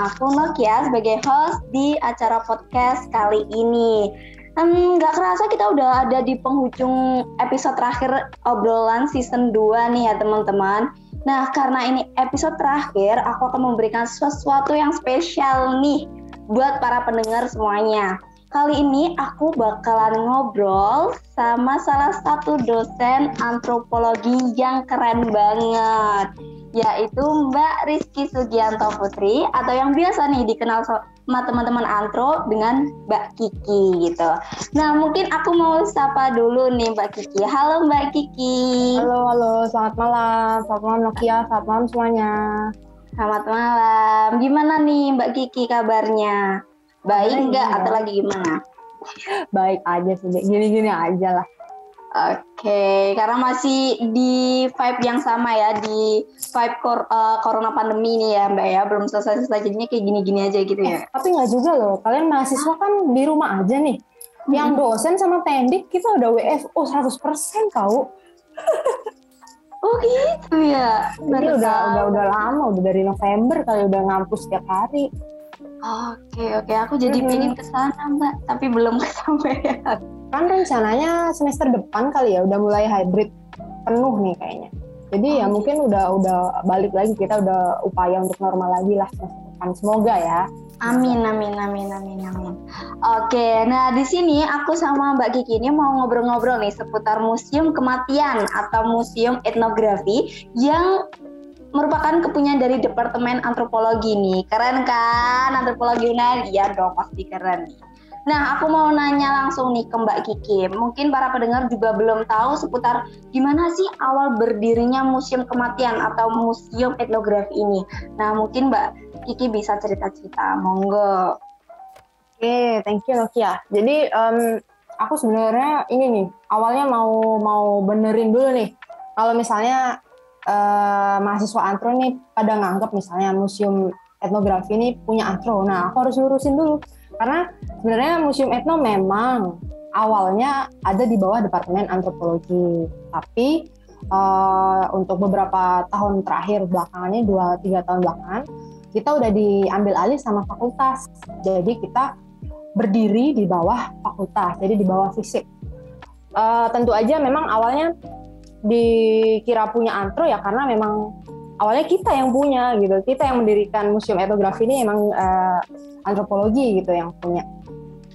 sama aku Nokia sebagai host di acara podcast kali ini. Hmm, gak kerasa kita udah ada di penghujung episode terakhir obrolan season 2 nih ya teman-teman. Nah karena ini episode terakhir, aku akan memberikan sesuatu yang spesial nih buat para pendengar semuanya. Kali ini aku bakalan ngobrol sama salah satu dosen antropologi yang keren banget yaitu Mbak Rizky Sugianto Putri atau yang biasa nih dikenal sama teman-teman antro dengan Mbak Kiki gitu. Nah mungkin aku mau sapa dulu nih Mbak Kiki. Halo Mbak Kiki. Halo halo, selamat malam, selamat malam Nokia, selamat malam semuanya. Selamat malam. Gimana nih Mbak Kiki kabarnya? Baik nggak atau lagi gimana? Baik aja sih, gini-gini aja lah. Oke, karena masih di vibe yang sama ya, di vibe kor uh, corona pandemi ini ya Mbak ya, belum selesai-selesai jadinya kayak gini-gini aja gitu ya. Eh, tapi nggak juga loh, kalian mahasiswa kan di rumah aja nih. Hmm. Yang dosen sama tendik kita udah WFO 100% tau. oh gitu ya? Ini udah, udah, udah lama, udah dari November kali udah ngampus setiap hari. Oke, oke, aku jadi hmm. ke sana Mbak, tapi belum kesampaian kan rencananya semester depan kali ya udah mulai hybrid penuh nih kayaknya jadi ya oh, ya mungkin udah udah balik lagi kita udah upaya untuk normal lagi lah semester depan semoga ya Amin, amin, amin, amin, amin. Oke, nah di sini aku sama Mbak Kiki ini mau ngobrol-ngobrol nih seputar museum kematian atau museum etnografi yang merupakan kepunyaan dari Departemen Antropologi nih. Keren kan? Antropologi UNER? Iya dong, pasti keren nih. Nah, aku mau nanya langsung nih ke Mbak Kiki. Mungkin para pendengar juga belum tahu seputar gimana sih awal berdirinya Museum Kematian atau Museum Etnografi ini. Nah, mungkin Mbak Kiki bisa cerita-cerita. Monggo. Oke, okay, thank you Nokia. Jadi um, aku sebenarnya ini nih awalnya mau mau benerin dulu nih. Kalau misalnya uh, mahasiswa antro nih pada nganggap misalnya museum etnografi ini punya antro. Nah, aku harus lurusin dulu karena sebenarnya Museum Etno memang awalnya ada di bawah Departemen Antropologi, tapi uh, untuk beberapa tahun terakhir belakangannya dua tiga tahun belakangan kita udah diambil alih sama fakultas. Jadi kita berdiri di bawah fakultas, jadi di bawah fisik. Uh, tentu aja memang awalnya dikira punya antro ya karena memang awalnya kita yang punya gitu. Kita yang mendirikan museum etnografi ini emang uh, antropologi gitu yang punya.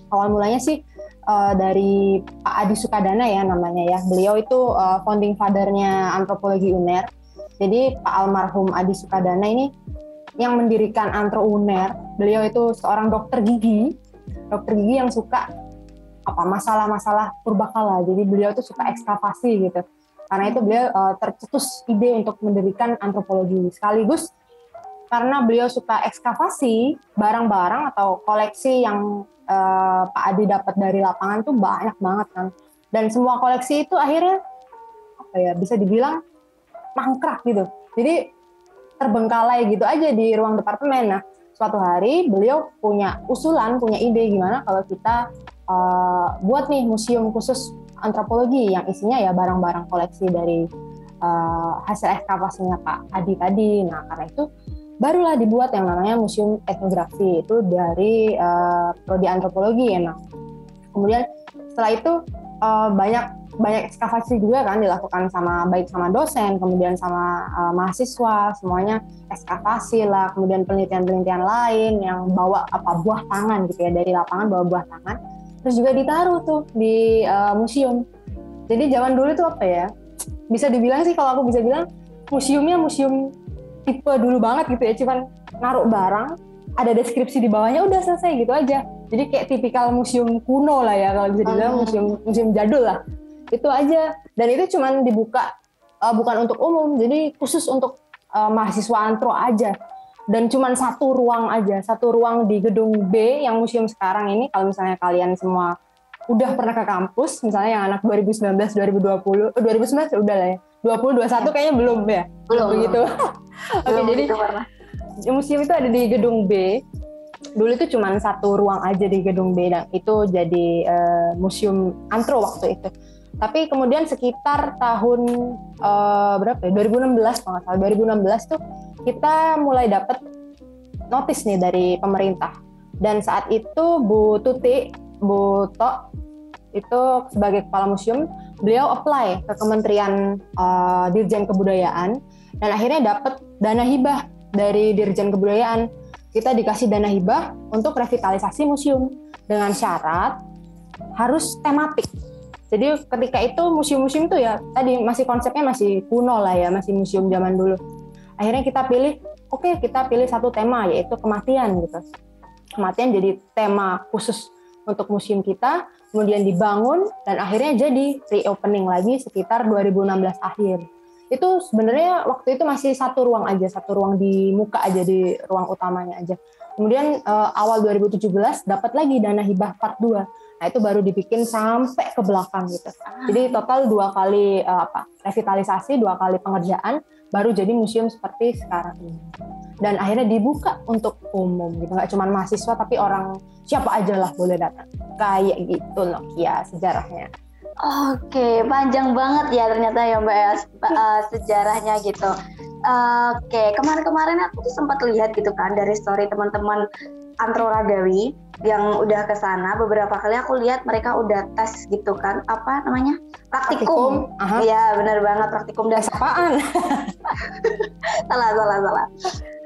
Awal mulanya sih uh, dari Pak Adi Sukadana ya namanya ya. Beliau itu uh, founding fathernya antropologi UNER. Jadi Pak almarhum Adi Sukadana ini yang mendirikan Antro UNER beliau itu seorang dokter gigi. Dokter gigi yang suka apa masalah-masalah purbakala. Jadi beliau tuh suka ekskavasi gitu karena itu beliau uh, tercetus ide untuk mendirikan antropologi. Sekaligus karena beliau suka ekskavasi barang-barang atau koleksi yang uh, Pak Adi dapat dari lapangan tuh banyak banget kan. Dan semua koleksi itu akhirnya apa ya bisa dibilang mangkrak gitu. Jadi terbengkalai gitu aja di ruang departemen. Nah suatu hari beliau punya usulan punya ide gimana kalau kita uh, buat nih museum khusus antropologi yang isinya ya barang-barang koleksi dari uh, hasil ekskavasinya Pak Adi tadi. Nah, karena itu barulah dibuat yang namanya Museum Etnografi itu dari uh, prodi antropologi ya. Nah, kemudian setelah itu uh, banyak banyak ekskavasi juga kan dilakukan sama baik sama dosen, kemudian sama uh, mahasiswa, semuanya ekskavasi lah, kemudian penelitian-penelitian lain yang bawa apa buah tangan gitu ya dari lapangan bawa buah tangan terus juga ditaruh tuh di uh, museum. Jadi zaman dulu tuh apa ya bisa dibilang sih kalau aku bisa bilang museumnya museum tipe dulu banget gitu ya. Cuman naruh barang ada deskripsi di bawahnya udah selesai gitu aja. Jadi kayak tipikal museum kuno lah ya kalau bisa dibilang uh. museum museum jadul lah. Itu aja. Dan itu cuman dibuka uh, bukan untuk umum jadi khusus untuk uh, mahasiswa antro aja dan cuma satu ruang aja, satu ruang di gedung B yang museum sekarang ini. Kalau misalnya kalian semua udah pernah ke kampus, misalnya yang anak 2019, 2020, eh, 2019 udah lah ya. 20, 21 ya. kayaknya belum ya. Belum. Begitu. Oke, okay, jadi museum itu ada di gedung B. Dulu itu cuma satu ruang aja di gedung B dan itu jadi uh, museum antro waktu itu. Tapi kemudian sekitar tahun uh, berapa ya? 2016 kalau salah 2016 tuh kita mulai dapat notis nih dari pemerintah. Dan saat itu Bu Tuti, Bu Tok itu sebagai kepala museum, beliau apply ke Kementerian uh, Dirjen Kebudayaan dan akhirnya dapat dana hibah dari Dirjen Kebudayaan. Kita dikasih dana hibah untuk revitalisasi museum dengan syarat harus tematik. Jadi ketika itu museum-museum itu ya tadi masih konsepnya masih kuno lah ya, masih museum zaman dulu. Akhirnya kita pilih, oke okay, kita pilih satu tema yaitu kematian gitu. Kematian jadi tema khusus untuk museum kita, kemudian dibangun dan akhirnya jadi reopening lagi sekitar 2016 akhir. Itu sebenarnya waktu itu masih satu ruang aja, satu ruang di muka aja di ruang utamanya aja. Kemudian uh, awal 2017 dapat lagi dana hibah part 2 Nah itu baru dibikin sampai ke belakang gitu. Jadi total dua kali uh, apa revitalisasi, dua kali pengerjaan, baru jadi museum seperti sekarang ini. Dan akhirnya dibuka untuk umum gitu, nggak cuma mahasiswa tapi orang siapa aja lah boleh datang. Kayak gitu ya sejarahnya. Oke, panjang banget ya ternyata ya Mbak ya uh, sejarahnya gitu. Oke, kemarin-kemarin aku tuh sempat lihat gitu kan dari story teman-teman Antro Ragawi yang udah ke sana beberapa kali aku lihat mereka udah tes gitu kan apa namanya praktikum, iya benar banget praktikum dan apaan? Salah salah salah.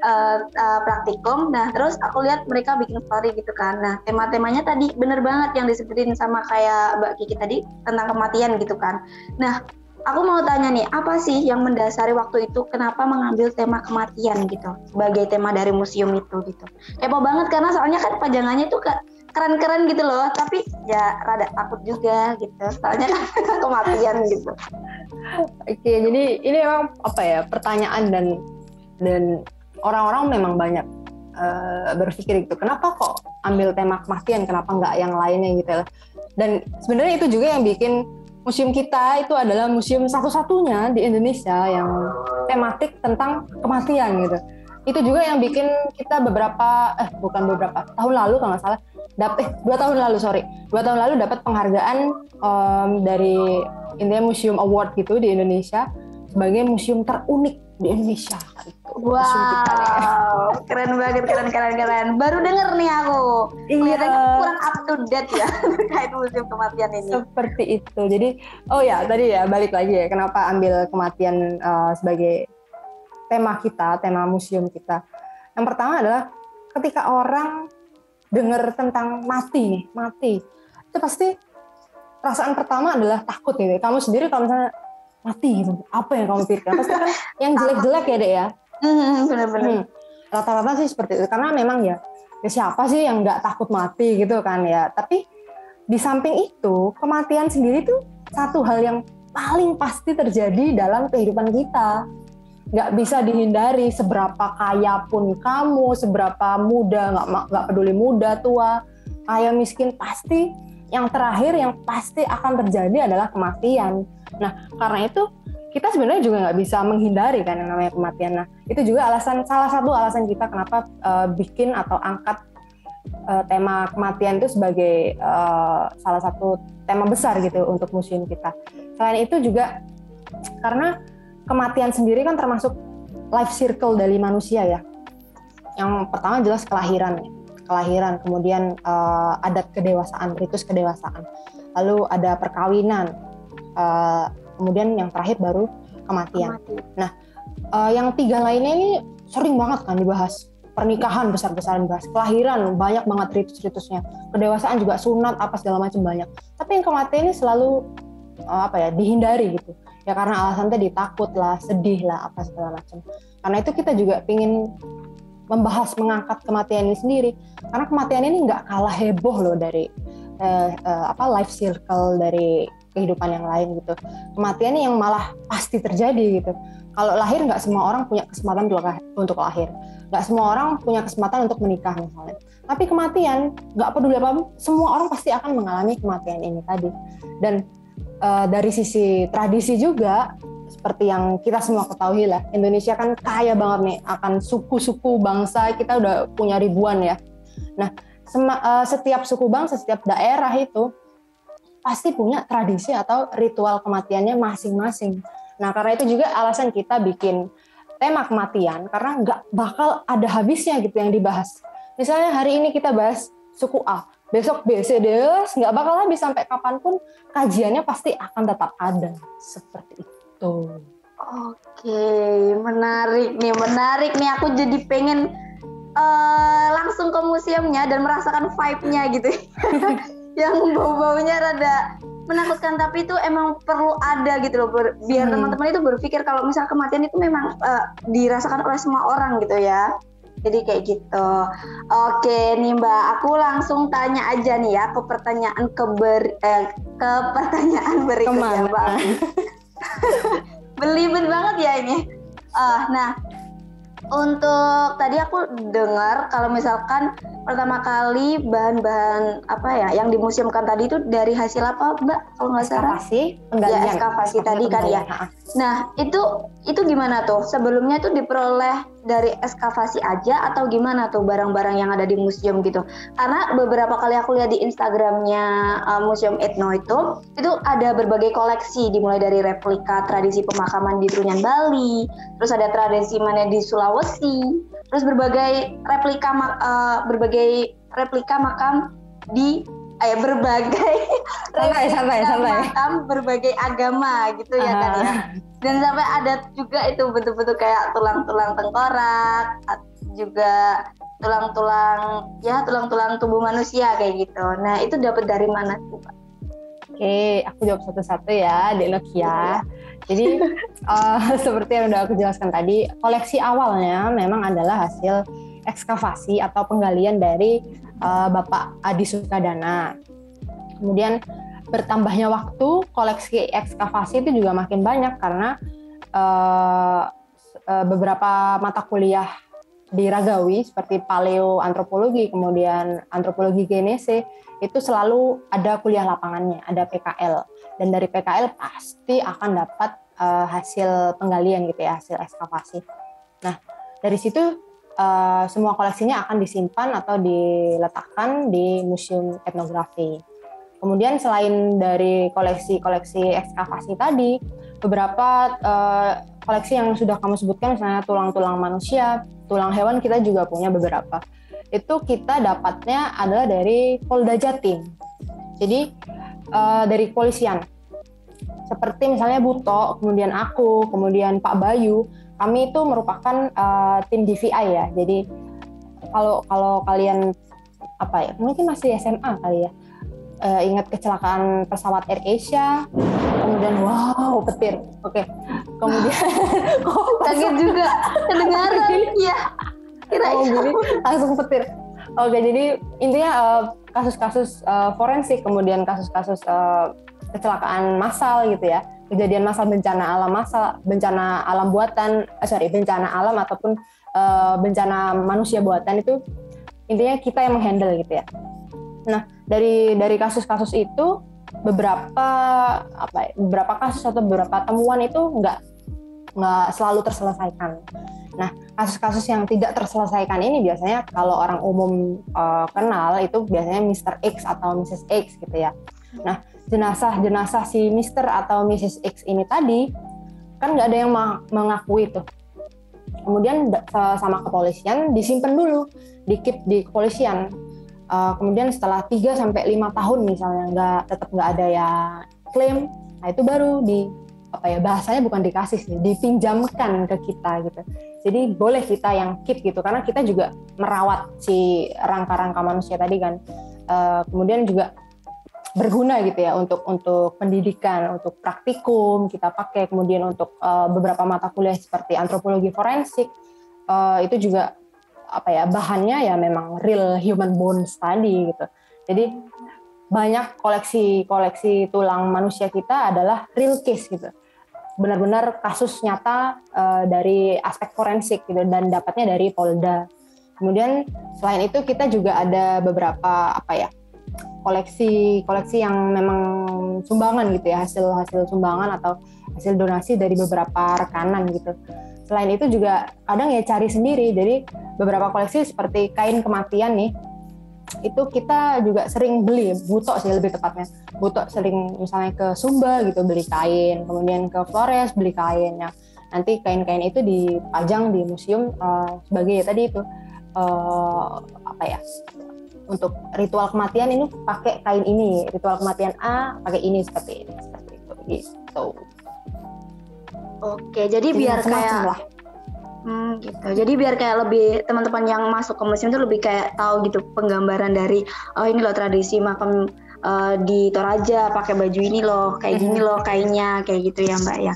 Uh, uh, praktikum. Nah terus aku lihat mereka bikin story gitu kan. Nah tema-temanya tadi bener banget yang disebutin sama kayak Mbak Kiki tadi tentang kematian gitu kan. Nah aku mau tanya nih, apa sih yang mendasari waktu itu kenapa mengambil tema kematian gitu sebagai tema dari museum itu gitu? Kepo banget karena soalnya kan pajangannya itu keren-keren gitu loh, tapi ya rada takut juga gitu, soalnya kematian gitu. Oke, jadi ini memang apa ya pertanyaan dan dan orang-orang memang banyak uh, berpikir gitu, kenapa kok ambil tema kematian, kenapa nggak yang lainnya gitu? Dan sebenarnya itu juga yang bikin museum kita itu adalah museum satu-satunya di Indonesia yang tematik tentang kematian gitu. Itu juga yang bikin kita beberapa eh bukan beberapa tahun lalu kalau nggak salah dapat eh, dua tahun lalu sorry dua tahun lalu dapat penghargaan um, dari India Museum Award gitu di Indonesia sebagai museum terunik di Indonesia. Wow, kita, keren banget, keren, keren, keren. Baru denger nih aku. Iya. kurang up to date ya terkait museum kematian ini. Seperti itu. Jadi, oh ya tadi ya balik lagi ya, kenapa ambil kematian uh, sebagai tema kita, tema museum kita. Yang pertama adalah ketika orang dengar tentang mati mati, itu pasti perasaan pertama adalah takut ya. Kamu sendiri kalau misalnya mati gitu. Apa yang kamu pikirkan? Pasti kan yang jelek-jelek ya dek ya. Hmm, benar-benar. Hmm. Rata-rata sih seperti itu karena memang ya, ya siapa sih yang nggak takut mati gitu kan ya. Tapi di samping itu kematian sendiri tuh satu hal yang paling pasti terjadi dalam kehidupan kita. Nggak bisa dihindari seberapa kaya pun kamu, seberapa muda, nggak nggak peduli muda tua, kaya miskin pasti yang terakhir yang pasti akan terjadi adalah kematian. Nah, karena itu kita sebenarnya juga nggak bisa menghindari kan yang namanya kematian. Nah, itu juga alasan salah satu alasan kita kenapa uh, bikin atau angkat uh, tema kematian itu sebagai uh, salah satu tema besar gitu untuk museum kita. Selain itu juga karena kematian sendiri kan termasuk life circle dari manusia ya. Yang pertama jelas kelahiran kelahiran, kemudian uh, adat kedewasaan, ritus kedewasaan, lalu ada perkawinan, uh, kemudian yang terakhir baru kematian. Kematian. Nah, uh, yang tiga lainnya ini sering banget kan dibahas. Pernikahan besar-besaran dibahas, kelahiran banyak banget ritus-ritusnya, kedewasaan juga sunat apa segala macam banyak. Tapi yang kematian ini selalu uh, apa ya dihindari gitu. Ya karena alasan tadi takut lah, sedih lah apa segala macam. Karena itu kita juga pingin membahas mengangkat kematian ini sendiri karena kematian ini nggak kalah heboh loh dari uh, uh, apa life circle dari kehidupan yang lain gitu. Kematian yang malah pasti terjadi gitu. Kalau lahir nggak semua orang punya kesempatan untuk lahir. Nggak semua orang punya kesempatan untuk menikah misalnya. Tapi kematian nggak peduli apa semua orang pasti akan mengalami kematian ini tadi. Dan uh, dari sisi tradisi juga seperti yang kita semua ketahui lah, Indonesia kan kaya banget nih akan suku-suku bangsa, kita udah punya ribuan ya. Nah, uh, setiap suku bangsa, setiap daerah itu pasti punya tradisi atau ritual kematiannya masing-masing. Nah, karena itu juga alasan kita bikin tema kematian karena nggak bakal ada habisnya gitu yang dibahas. Misalnya hari ini kita bahas suku A, besok B, C, D, nggak bakal habis sampai kapan pun kajiannya pasti akan tetap ada seperti itu. Oke, menarik nih, menarik nih. Aku jadi pengen uh, langsung ke museumnya dan merasakan vibe-nya gitu. yang bau-baunya rada menakutkan tapi itu emang perlu ada gitu loh biar hmm. teman-teman itu berpikir kalau misal kematian itu memang uh, dirasakan oleh semua orang gitu ya. Jadi kayak gitu. Oke nih mbak aku langsung tanya aja nih ya ke pertanyaan ke ber, eh, ke pertanyaan berikutnya mbak. Belibet banget ya ini. Uh, nah untuk tadi aku dengar kalau misalkan pertama kali bahan-bahan apa ya yang dimuseumkan tadi itu dari hasil apa Mbak kalau nggak salah? Ekskavasi, Ya ekskavasi tadi kan ya. Nah itu itu gimana tuh? Sebelumnya itu diperoleh dari ekskavasi aja atau gimana tuh barang-barang yang ada di museum gitu? Karena beberapa kali aku lihat di Instagramnya uh, Museum Etno itu, itu ada berbagai koleksi dimulai dari replika tradisi pemakaman di Trunyan Bali, terus ada tradisi mana di Sulawesi, terus berbagai replika uh, berbagai replika makam di eh berbagai santai santai santai makam berbagai agama gitu ya uh. kan ya dan sampai ada juga itu betul-betul kayak tulang-tulang tengkorak juga tulang-tulang ya tulang-tulang tubuh manusia kayak gitu nah itu dapat dari mana tuh pak Oke, aku jawab satu-satu ya, Dek. Ya. Jadi uh, seperti yang udah aku jelaskan tadi, koleksi awalnya memang adalah hasil ekskavasi atau penggalian dari uh, Bapak Adi Sukadana. Kemudian bertambahnya waktu, koleksi ekskavasi itu juga makin banyak karena uh, beberapa mata kuliah di Ragawi seperti paleoantropologi, kemudian antropologi genese itu selalu ada kuliah lapangannya, ada PKL. Dan dari PKL pasti akan dapat uh, hasil penggalian gitu ya, hasil ekskavasi. Nah, dari situ uh, semua koleksinya akan disimpan atau diletakkan di museum etnografi. Kemudian selain dari koleksi-koleksi ekskavasi tadi, beberapa uh, koleksi yang sudah kamu sebutkan misalnya tulang-tulang manusia, tulang hewan kita juga punya beberapa. Itu kita dapatnya adalah dari Polda Jatim. Jadi uh, dari kepolisian. Seperti misalnya Buto, kemudian aku, kemudian Pak Bayu, kami itu merupakan uh, tim DVI ya. Jadi kalau kalau kalian apa ya, mungkin masih SMA kali ya uh, ingat kecelakaan pesawat Air Asia, kemudian wow petir, oke, okay. kemudian kok kaget juga kedengaran, ya kira oh, jadi langsung petir. Oke, okay, jadi intinya uh, kasus-kasus uh, forensik, kemudian kasus-kasus uh, kecelakaan massal gitu ya, kejadian massal bencana alam massal, bencana alam buatan, uh, sorry bencana alam ataupun uh, bencana manusia buatan itu intinya kita yang menghandle gitu ya. Nah, dari dari kasus-kasus itu beberapa apa ya, beberapa kasus atau beberapa temuan itu nggak nggak selalu terselesaikan. Nah, kasus-kasus yang tidak terselesaikan ini biasanya kalau orang umum uh, kenal itu biasanya Mr. X atau Mrs. X gitu ya. Nah, jenazah-jenazah si Mr. atau Mrs. X ini tadi kan nggak ada yang mengakui itu. Kemudian sama kepolisian disimpan dulu, dikip di kepolisian uh, kemudian setelah 3 sampai lima tahun misalnya nggak tetap nggak ada ya klaim nah itu baru di apa ya bahasanya bukan dikasih sih dipinjamkan ke kita gitu jadi boleh kita yang keep gitu karena kita juga merawat si rangka-rangka manusia tadi kan uh, kemudian juga berguna gitu ya untuk untuk pendidikan untuk praktikum kita pakai kemudian untuk uh, beberapa mata kuliah seperti antropologi forensik uh, itu juga apa ya bahannya ya memang real human bones tadi gitu. Jadi banyak koleksi-koleksi tulang manusia kita adalah real case gitu. Benar-benar kasus nyata uh, dari aspek forensik gitu dan dapatnya dari Polda. Kemudian selain itu kita juga ada beberapa apa ya koleksi-koleksi yang memang sumbangan gitu ya hasil hasil sumbangan atau hasil donasi dari beberapa rekanan gitu. Selain itu juga kadang ya cari sendiri. Jadi beberapa koleksi seperti kain kematian nih itu kita juga sering beli butok sih lebih tepatnya. Butok sering misalnya ke Sumba gitu beli kain kemudian ke Flores beli kain. Ya nanti kain-kain itu dipajang di museum uh, sebagai ya tadi itu uh, apa ya untuk ritual kematian ini pakai kain ini ritual kematian A pakai ini seperti ini seperti itu gitu oke jadi, jadi biar kayak lah. Hmm, gitu. Jadi biar kayak lebih teman-teman yang masuk ke museum itu lebih kayak tahu gitu penggambaran dari oh ini loh tradisi makam uh, di Toraja pakai baju ini loh, kayak gini loh kainnya, kayak gitu ya Mbak ya.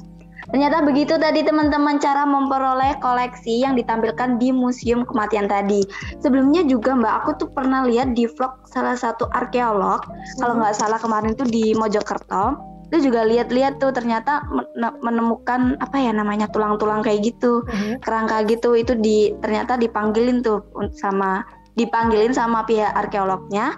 Ternyata begitu tadi teman-teman cara memperoleh koleksi yang ditampilkan di Museum Kematian tadi. Sebelumnya juga Mbak, aku tuh pernah lihat di vlog salah satu arkeolog, hmm. kalau nggak salah kemarin tuh di Mojokerto, itu juga lihat-lihat tuh ternyata menemukan apa ya namanya tulang-tulang kayak gitu, hmm. kerangka gitu, itu di ternyata dipanggilin tuh sama dipanggilin sama pihak arkeolognya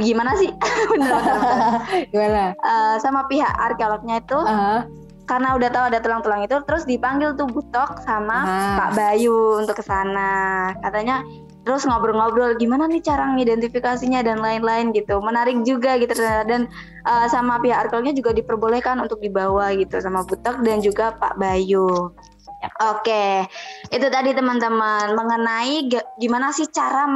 gimana sih bener, bener, bener. gimana uh, sama pihak arkeolognya itu uh -huh karena udah tahu ada tulang-tulang itu terus dipanggil tuh Butok sama ah. Pak Bayu untuk ke sana. Katanya terus ngobrol-ngobrol gimana nih cara mengidentifikasinya dan lain-lain gitu. Menarik juga gitu dan uh, sama pihak arkeolognya juga diperbolehkan untuk dibawa gitu sama Butok dan juga Pak Bayu. Oke, itu tadi teman-teman mengenai gimana sih cara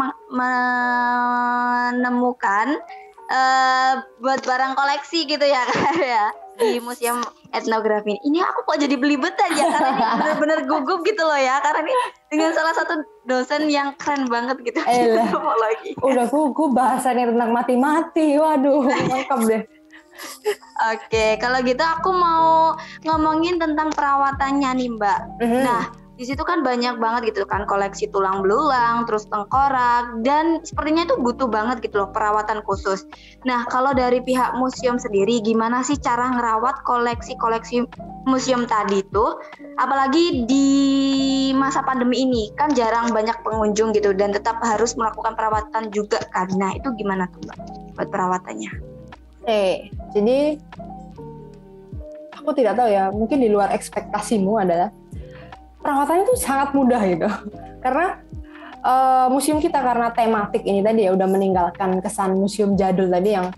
menemukan uh, buat barang koleksi gitu ya ya di museum etnografi ini. Ini aku kok jadi belibet aja karena ini bener-bener gugup gitu loh ya karena ini dengan salah satu dosen yang keren banget gitu. Elah, lagi. Udah gugup bahasanya tentang mati-mati. Waduh, lengkap deh. Oke, kalau gitu aku mau ngomongin tentang perawatannya nih Mbak. Mm -hmm. Nah, di situ kan banyak banget gitu kan koleksi tulang belulang, terus tengkorak dan sepertinya itu butuh banget gitu loh perawatan khusus. Nah, kalau dari pihak museum sendiri gimana sih cara ngerawat koleksi-koleksi museum tadi itu? Apalagi di masa pandemi ini kan jarang banyak pengunjung gitu dan tetap harus melakukan perawatan juga kan. Nah, itu gimana tuh Mbak buat perawatannya? Oke, jadi aku tidak tahu ya, mungkin di luar ekspektasimu adalah perawatannya itu sangat mudah gitu karena uh, museum kita karena tematik ini tadi ya udah meninggalkan kesan museum jadul tadi yang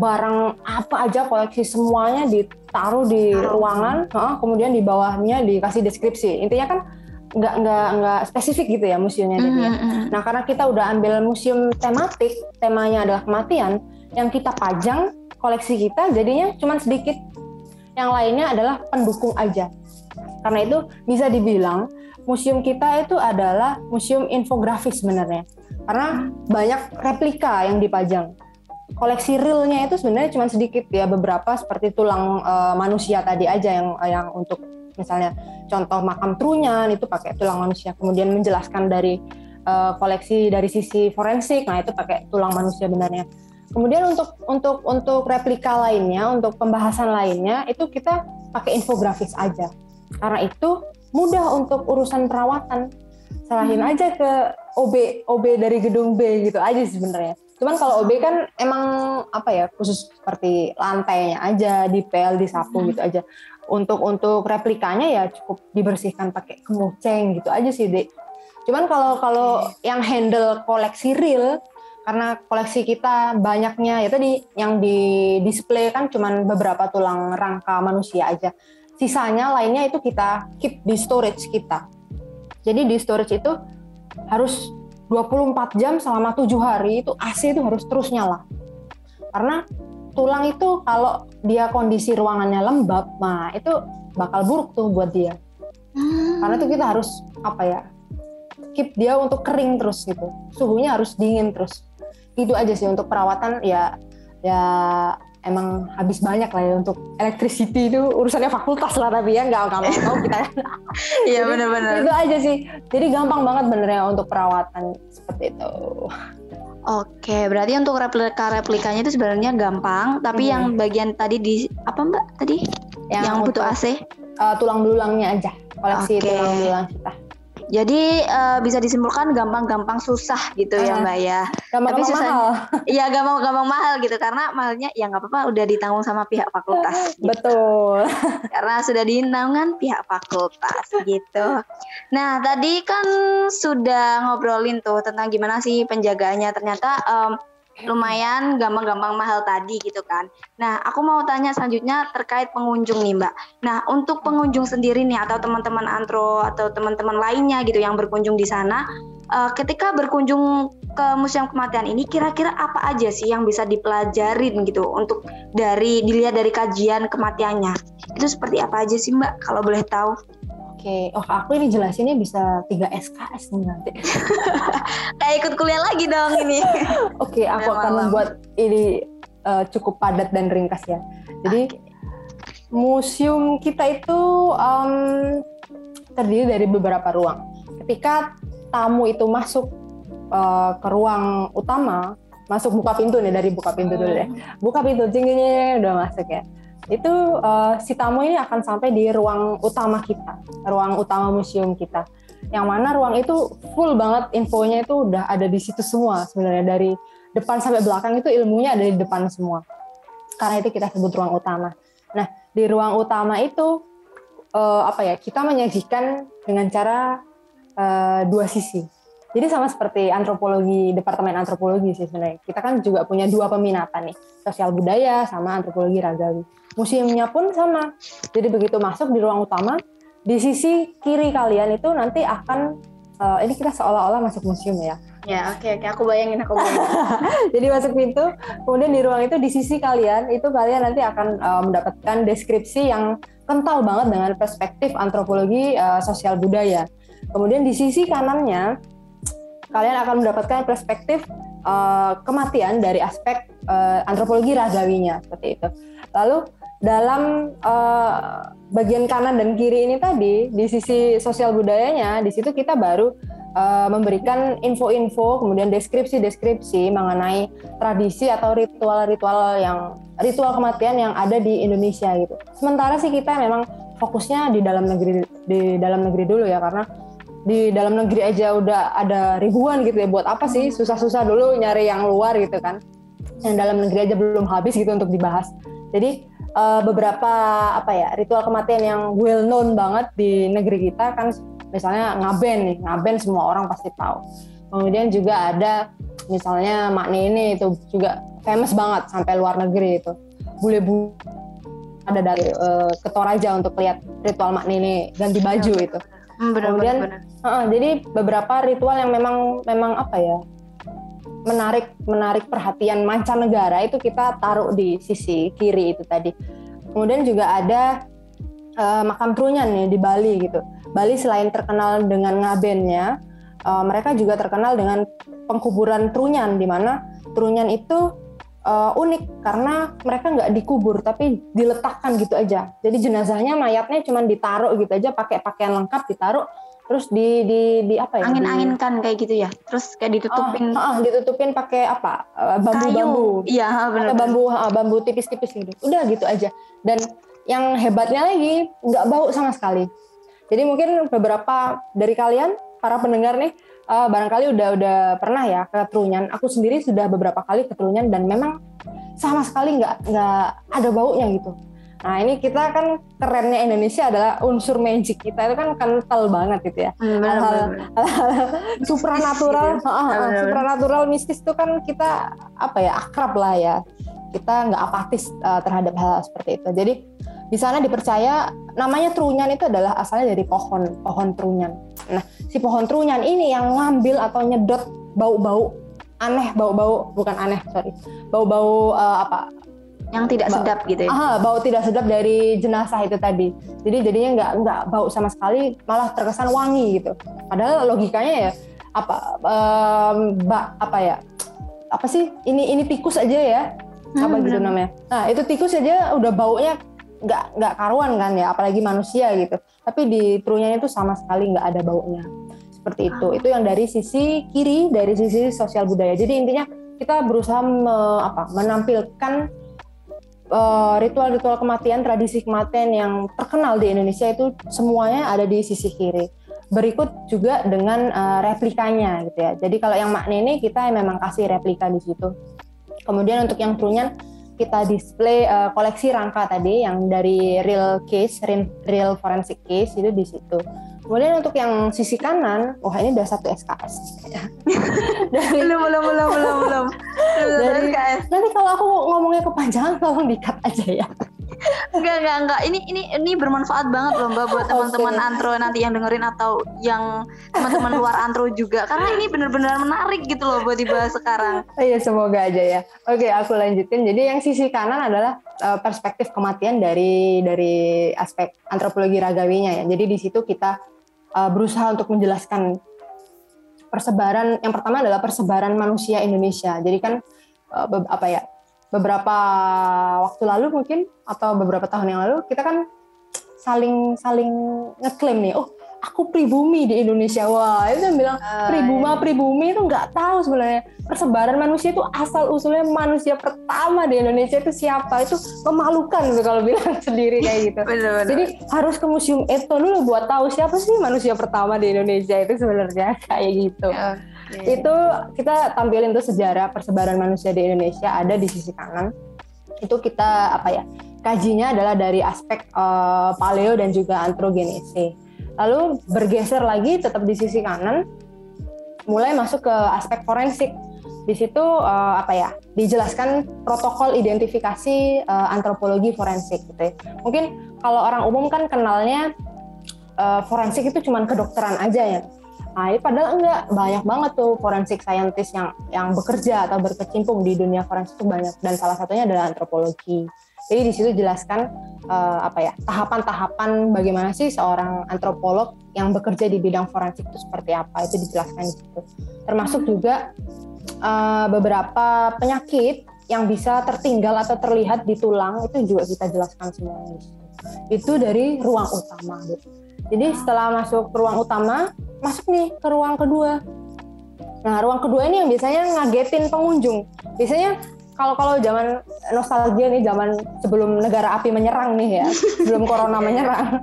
barang apa aja koleksi semuanya ditaruh di ruangan, uh, kemudian di bawahnya dikasih deskripsi. Intinya kan nggak nggak nggak spesifik gitu ya museumnya mm -hmm. Nah karena kita udah ambil museum tematik, temanya adalah kematian, yang kita pajang koleksi kita jadinya cuma sedikit. Yang lainnya adalah pendukung aja. Karena itu bisa dibilang museum kita itu adalah museum infografis sebenarnya. Karena banyak replika yang dipajang. Koleksi realnya itu sebenarnya cuma sedikit ya beberapa seperti tulang uh, manusia tadi aja yang yang untuk misalnya contoh makam trunyan itu pakai tulang manusia. Kemudian menjelaskan dari uh, koleksi dari sisi forensik, nah itu pakai tulang manusia benarnya. Kemudian untuk untuk untuk replika lainnya, untuk pembahasan lainnya itu kita pakai infografis aja. Karena itu mudah untuk urusan perawatan. Serahin hmm. aja ke OB OB dari gedung B gitu aja sebenarnya. Cuman kalau OB kan emang apa ya khusus seperti lantainya aja dipel, disapu hmm. gitu aja. Untuk untuk replikanya ya cukup dibersihkan pakai kemuceng gitu aja sih, Dek. Cuman kalau kalau yang handle koleksi real karena koleksi kita banyaknya ya tadi yang di display kan cuman beberapa tulang rangka manusia aja sisanya lainnya itu kita keep di storage kita. Jadi di storage itu harus 24 jam selama tujuh hari itu AC itu harus terus nyala. Karena tulang itu kalau dia kondisi ruangannya lembab, nah itu bakal buruk tuh buat dia. Hmm. Karena itu kita harus apa ya? Keep dia untuk kering terus gitu. Suhunya harus dingin terus. Itu aja sih untuk perawatan ya ya emang habis banyak lah ya untuk electricity itu urusannya fakultas lah tapi ya nggak nggak mau kita iya benar-benar itu aja sih jadi gampang banget bener ya untuk perawatan seperti itu Oke, berarti untuk replika-replikanya itu sebenarnya gampang, tapi hmm. yang bagian tadi di apa Mbak tadi? Yang, yang butuh AC? Uh, tulang belulangnya aja, koleksi okay. tulang belulang kita. Jadi uh, bisa disimpulkan gampang-gampang susah gitu uh, ya Mbak ya. Gampang Tapi susah, mahal. Iya gampang-gampang mahal gitu karena mahalnya ya nggak apa-apa udah ditanggung sama pihak fakultas. Gitu. Betul. karena sudah ditanggung pihak fakultas gitu. Nah tadi kan sudah ngobrolin tuh tentang gimana sih penjagaannya. Ternyata um, lumayan gampang-gampang mahal tadi gitu kan. Nah, aku mau tanya selanjutnya terkait pengunjung nih, Mbak. Nah, untuk pengunjung sendiri nih atau teman-teman antro atau teman-teman lainnya gitu yang berkunjung di sana, uh, ketika berkunjung ke Museum Kematian ini kira-kira apa aja sih yang bisa dipelajarin gitu untuk dari dilihat dari kajian kematiannya? Itu seperti apa aja sih, Mbak kalau boleh tahu? Oke, oh aku ini jelasinnya bisa 3 SKS nih nanti. Kayak ikut kuliah lagi dong ini. Oke, aku akan malam. membuat ini uh, cukup padat dan ringkas ya. Jadi okay. museum kita itu um, terdiri dari beberapa ruang. Ketika tamu itu masuk uh, ke ruang utama, masuk buka pintu nih dari buka pintu dulu deh. Hmm. Buka pintu, tingginya udah masuk ya itu uh, si tamu ini akan sampai di ruang utama kita, ruang utama museum kita. Yang mana ruang itu full banget infonya itu udah ada di situ semua sebenarnya dari depan sampai belakang itu ilmunya ada di depan semua. Karena itu kita sebut ruang utama. Nah, di ruang utama itu uh, apa ya? Kita menyajikan dengan cara uh, dua sisi. Jadi sama seperti antropologi, departemen antropologi sih sebenarnya. Kita kan juga punya dua peminatan nih, sosial budaya sama antropologi ragawi. Museumnya pun sama. Jadi begitu masuk di ruang utama, di sisi kiri kalian itu nanti akan uh, ini kita seolah-olah masuk museum ya. Ya, oke okay, oke, okay. aku bayangin aku bayangin. Jadi masuk pintu, kemudian di ruang itu di sisi kalian itu kalian nanti akan uh, mendapatkan deskripsi yang kental banget dengan perspektif antropologi uh, sosial budaya. Kemudian di sisi kanannya kalian akan mendapatkan perspektif uh, kematian dari aspek uh, antropologi ragawinya seperti itu. Lalu dalam uh, bagian kanan dan kiri ini tadi di sisi sosial budayanya di situ kita baru uh, memberikan info-info kemudian deskripsi-deskripsi mengenai tradisi atau ritual-ritual yang ritual kematian yang ada di Indonesia gitu. Sementara sih kita memang fokusnya di dalam negeri di dalam negeri dulu ya karena di dalam negeri aja udah ada ribuan gitu ya. Buat apa sih? Susah-susah dulu nyari yang luar gitu kan. Yang dalam negeri aja belum habis gitu untuk dibahas jadi uh, beberapa apa ya ritual kematian yang well known banget di negeri kita kan misalnya ngaben nih ngaben semua orang pasti tahu. Kemudian juga ada misalnya makne ini itu juga famous banget sampai luar negeri itu. Bule bu ada dari uh, ke Toraja untuk lihat ritual makne ini ganti baju itu. Hmm, benar, Kemudian, benar, benar. Uh, jadi beberapa ritual yang memang memang apa ya menarik menarik perhatian mancanegara itu kita taruh di sisi kiri itu tadi. Kemudian juga ada uh, makam trunyan nih di Bali gitu. Bali selain terkenal dengan ngabennya, uh, mereka juga terkenal dengan pengkuburan trunyan di mana trunyan itu uh, unik karena mereka nggak dikubur tapi diletakkan gitu aja. Jadi jenazahnya mayatnya cuma ditaruh gitu aja pakai pakaian lengkap ditaruh terus di di di apa ya? Angin-anginkan kayak gitu ya. Terus kayak ditutupin. Oh, oh, ditutupin pakai apa? Eh, bambu-bambu. Iya, benar. bambu bambu tipis-tipis gitu. Udah gitu aja. Dan yang hebatnya lagi nggak bau sama sekali. Jadi mungkin beberapa dari kalian para pendengar nih uh, barangkali udah udah pernah ya ke Trunyan. Aku sendiri sudah beberapa kali ke Trunyan dan memang sama sekali nggak nggak ada baunya gitu. Nah ini kita kan kerennya Indonesia adalah unsur magic kita itu kan kental banget gitu ya. Hal-hal supranatural, uh, supranatural mistis itu kan kita apa ya akrab lah ya. Kita nggak apatis uh, terhadap hal, hal seperti itu. Jadi di sana dipercaya namanya trunyan itu adalah asalnya dari pohon, pohon trunyan. Nah, si pohon trunyan ini yang ngambil atau nyedot bau-bau aneh, bau-bau bukan aneh, sorry. Bau-bau uh, apa? Yang tidak sedap gitu ya. Aha, bau tidak sedap dari jenazah itu tadi. Jadi jadinya nggak nggak bau sama sekali, malah terkesan wangi gitu. Padahal logikanya ya apa um, ba, apa ya? Apa sih? Ini ini tikus aja ya. Hmm, apa gitu namanya. Nah, itu tikus aja udah baunya nggak nggak karuan kan ya apalagi manusia gitu tapi di trunya itu sama sekali nggak ada baunya seperti itu itu yang dari sisi kiri dari sisi sosial budaya jadi intinya kita berusaha me, apa, menampilkan eh, ritual-ritual kematian tradisi kematian yang terkenal di Indonesia itu semuanya ada di sisi kiri. Berikut juga dengan uh, replikanya gitu ya. Jadi kalau yang makna ini kita memang kasih replika di situ. Kemudian untuk yang trunyan kita display uh, koleksi rangka tadi yang dari real case, real forensic case itu di situ. Kemudian untuk yang sisi kanan, wah ini udah satu SKS. dari, belum, belum, belum, belum, belum. Dari, SKS. Nanti kalau aku ngomongnya kepanjangan, tolong dikat aja ya. enggak, enggak, enggak. Ini ini ini bermanfaat banget loh Mbak buat teman-teman okay. antro nanti yang dengerin atau yang teman-teman luar antro juga. Karena ini benar-benar menarik gitu loh buat dibahas sekarang. Iya, semoga aja ya. Oke, aku lanjutin. Jadi yang sisi kanan adalah uh, perspektif kematian dari dari aspek antropologi ragawinya ya. Jadi di situ kita uh, berusaha untuk menjelaskan persebaran yang pertama adalah persebaran manusia Indonesia. Jadi kan uh, apa ya beberapa waktu lalu mungkin atau beberapa tahun yang lalu kita kan saling saling ngeklaim nih, oh aku pribumi di Indonesia. Wah, itu yang bilang pribuma iya. pribumi itu nggak tahu sebenarnya persebaran manusia itu asal usulnya manusia pertama di Indonesia itu siapa? Itu memalukan gitu kalau bilang sendiri kayak gitu. bener, bener. Jadi harus ke museum Eto dulu buat tahu siapa sih manusia pertama di Indonesia itu sebenarnya kayak gitu. Okay. Itu kita tampilin tuh sejarah persebaran manusia di Indonesia ada di sisi kanan. Itu kita apa ya? Kajinya adalah dari aspek uh, paleo dan juga antrogenese Lalu bergeser lagi tetap di sisi kanan, mulai masuk ke aspek forensik. Di situ uh, apa ya? Dijelaskan protokol identifikasi uh, antropologi forensik gitu ya. Mungkin kalau orang umum kan kenalnya uh, forensik itu cuma kedokteran aja ya. Nah, ini padahal enggak banyak banget tuh forensik scientist yang yang bekerja atau berkecimpung di dunia forensik itu banyak dan salah satunya adalah antropologi. Jadi di situ jelaskan uh, apa ya tahapan-tahapan bagaimana sih seorang antropolog yang bekerja di bidang forensik itu seperti apa itu dijelaskan di situ. Termasuk juga uh, beberapa penyakit yang bisa tertinggal atau terlihat di tulang itu juga kita jelaskan semuanya. Itu dari ruang utama. Jadi setelah masuk ke ruang utama, masuk nih ke ruang kedua. Nah, ruang kedua ini yang biasanya ngagetin pengunjung. Biasanya kalau kalau zaman nostalgia nih zaman sebelum negara api menyerang nih ya sebelum corona menyerang.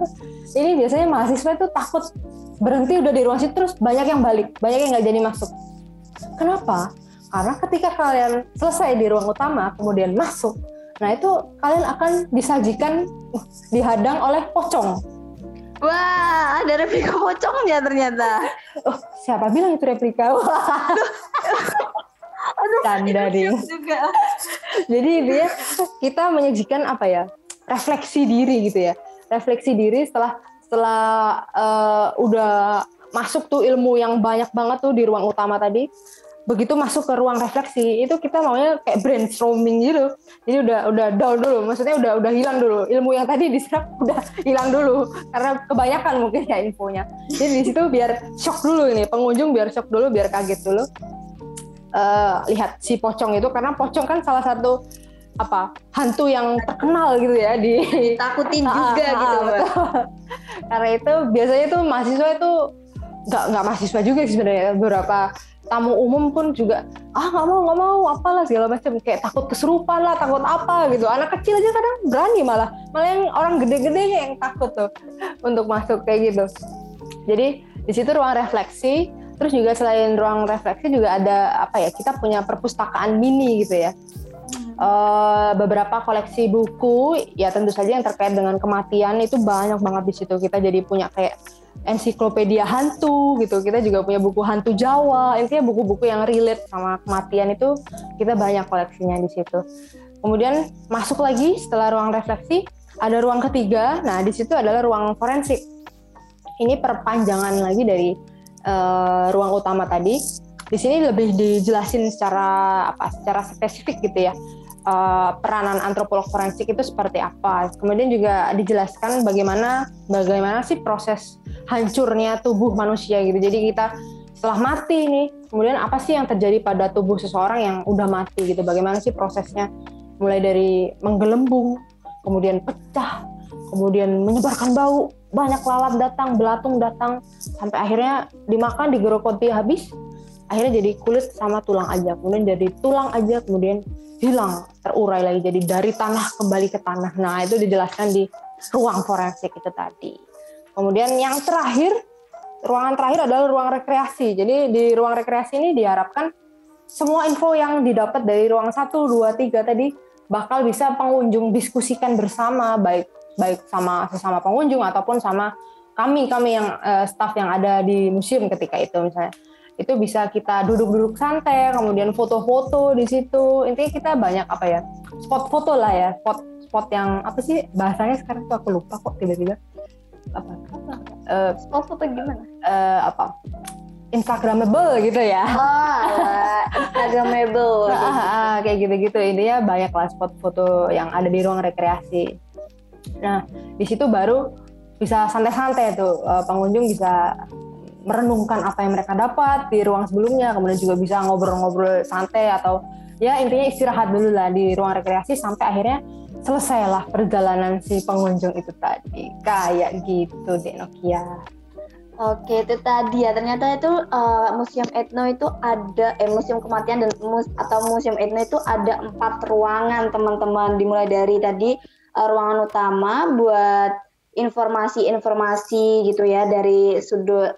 Ini biasanya mahasiswa itu takut berhenti udah di ruang situ terus banyak yang balik banyak yang nggak jadi masuk. Kenapa? Karena ketika kalian selesai di ruang utama kemudian masuk nah itu kalian akan disajikan uh, dihadang oleh pocong. Wah, ada replika pocongnya ternyata. Oh, siapa bilang itu replika? Canda ding. Jadi dia kita menyajikan apa ya? Refleksi diri gitu ya, refleksi diri setelah setelah uh, udah masuk tuh ilmu yang banyak banget tuh di ruang utama tadi. Begitu masuk ke ruang refleksi itu kita maunya kayak brainstorming gitu. Jadi udah udah down dulu. Maksudnya udah udah hilang dulu. Ilmu yang tadi diserap udah hilang dulu. Karena kebanyakan mungkin ya infonya. Jadi di situ biar shock dulu ini. Pengunjung biar shock dulu biar kaget dulu uh, lihat si pocong itu karena pocong kan salah satu apa hantu yang terkenal gitu ya di takutin juga ah, gitu karena itu biasanya tuh mahasiswa itu nggak nggak mahasiswa juga sebenarnya. Beberapa tamu umum pun juga ah nggak mau nggak mau apalah segala macam. Kayak takut keserupan lah takut apa gitu. Anak kecil aja kadang berani malah. Malah yang orang gede-gede yang takut tuh untuk masuk kayak gitu. Jadi di situ ruang refleksi Terus juga selain ruang refleksi juga ada apa ya? Kita punya perpustakaan mini gitu ya. Uh, beberapa koleksi buku ya tentu saja yang terkait dengan kematian itu banyak banget di situ. Kita jadi punya kayak ensiklopedia hantu gitu. Kita juga punya buku hantu Jawa. Intinya buku-buku yang relate sama kematian itu kita banyak koleksinya di situ. Kemudian masuk lagi setelah ruang refleksi ada ruang ketiga. Nah, di situ adalah ruang forensik. Ini perpanjangan lagi dari uh, ruang utama tadi. Di sini lebih dijelasin secara apa? Secara spesifik gitu ya. Uh, peranan antropolog forensik itu seperti apa. Kemudian juga dijelaskan bagaimana bagaimana sih proses hancurnya tubuh manusia gitu. Jadi kita setelah mati nih, kemudian apa sih yang terjadi pada tubuh seseorang yang udah mati gitu? Bagaimana sih prosesnya? Mulai dari menggelembung, kemudian pecah, kemudian menyebarkan bau, banyak lalat datang, belatung datang, sampai akhirnya dimakan, digerogoti habis, akhirnya jadi kulit sama tulang aja, kemudian jadi tulang aja, kemudian hilang, terurai lagi, jadi dari tanah kembali ke tanah. Nah itu dijelaskan di ruang forensik itu tadi. Kemudian yang terakhir, ruangan terakhir adalah ruang rekreasi. Jadi di ruang rekreasi ini diharapkan semua info yang didapat dari ruang 1, 2, 3 tadi bakal bisa pengunjung diskusikan bersama, baik baik sama sesama pengunjung ataupun sama kami kami yang uh, staff yang ada di museum ketika itu misalnya itu bisa kita duduk-duduk santai kemudian foto-foto di situ intinya kita banyak apa ya spot foto lah ya spot spot yang apa sih bahasanya sekarang tuh aku lupa kok tiba-tiba apa uh, spot foto gimana uh, apa Instagramable gitu ya. Oh, Instagramable. ah, ah, ah, kayak gitu-gitu. Intinya banyak lah spot foto yang ada di ruang rekreasi. Nah, di situ baru bisa santai-santai tuh uh, pengunjung bisa merenungkan apa yang mereka dapat di ruang sebelumnya, kemudian juga bisa ngobrol-ngobrol santai atau ya intinya istirahat dulu lah di ruang rekreasi sampai akhirnya selesailah perjalanan si pengunjung itu tadi. Kayak gitu deh Nokia. Oke, itu tadi ya. Ternyata itu uh, museum etno itu ada, eh museum kematian dan mus atau museum etno itu ada empat ruangan teman-teman. Dimulai dari tadi uh, ruangan utama buat informasi-informasi gitu ya dari sudut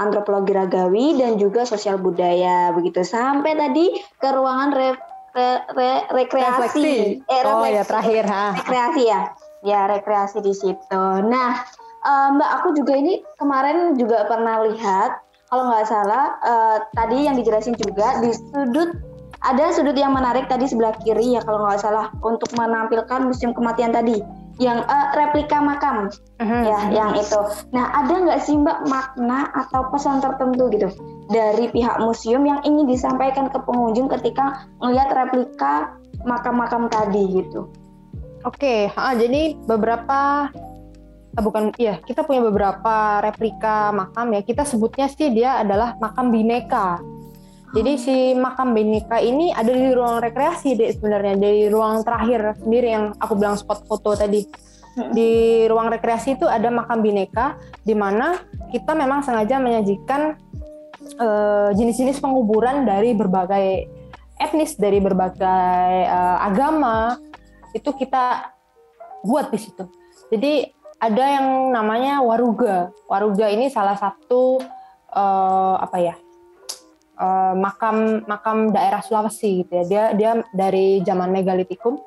antropologi ragawi dan juga sosial budaya begitu. Sampai tadi ke ruangan re, re, re, rekreasi. Eh, oh ya terakhir ha. Rekreasi ya. Ya rekreasi di situ. Nah uh, Mbak aku juga ini kemarin juga pernah lihat kalau nggak salah uh, tadi yang dijelasin juga di sudut ada sudut yang menarik tadi sebelah kiri ya kalau nggak salah untuk menampilkan museum kematian tadi yang uh, replika makam uh-huh. ya yang itu. Nah ada nggak sih Mbak makna atau pesan tertentu gitu dari pihak museum yang ingin disampaikan ke pengunjung ketika melihat replika makam-makam tadi gitu? Oke, okay. jadi beberapa Ah, bukan iya kita punya beberapa replika makam ya kita sebutnya sih dia adalah makam bineka jadi si makam bineka ini ada di ruang rekreasi deh sebenarnya dari ruang terakhir sendiri yang aku bilang spot foto tadi. Di ruang rekreasi itu ada makam bineka di mana kita memang sengaja menyajikan uh, jenis-jenis penguburan dari berbagai etnis dari berbagai uh, agama. Itu kita buat di situ. Jadi ada yang namanya waruga. Waruga ini salah satu uh, apa ya uh, makam makam daerah Sulawesi gitu ya. Dia dia dari zaman megalitikum.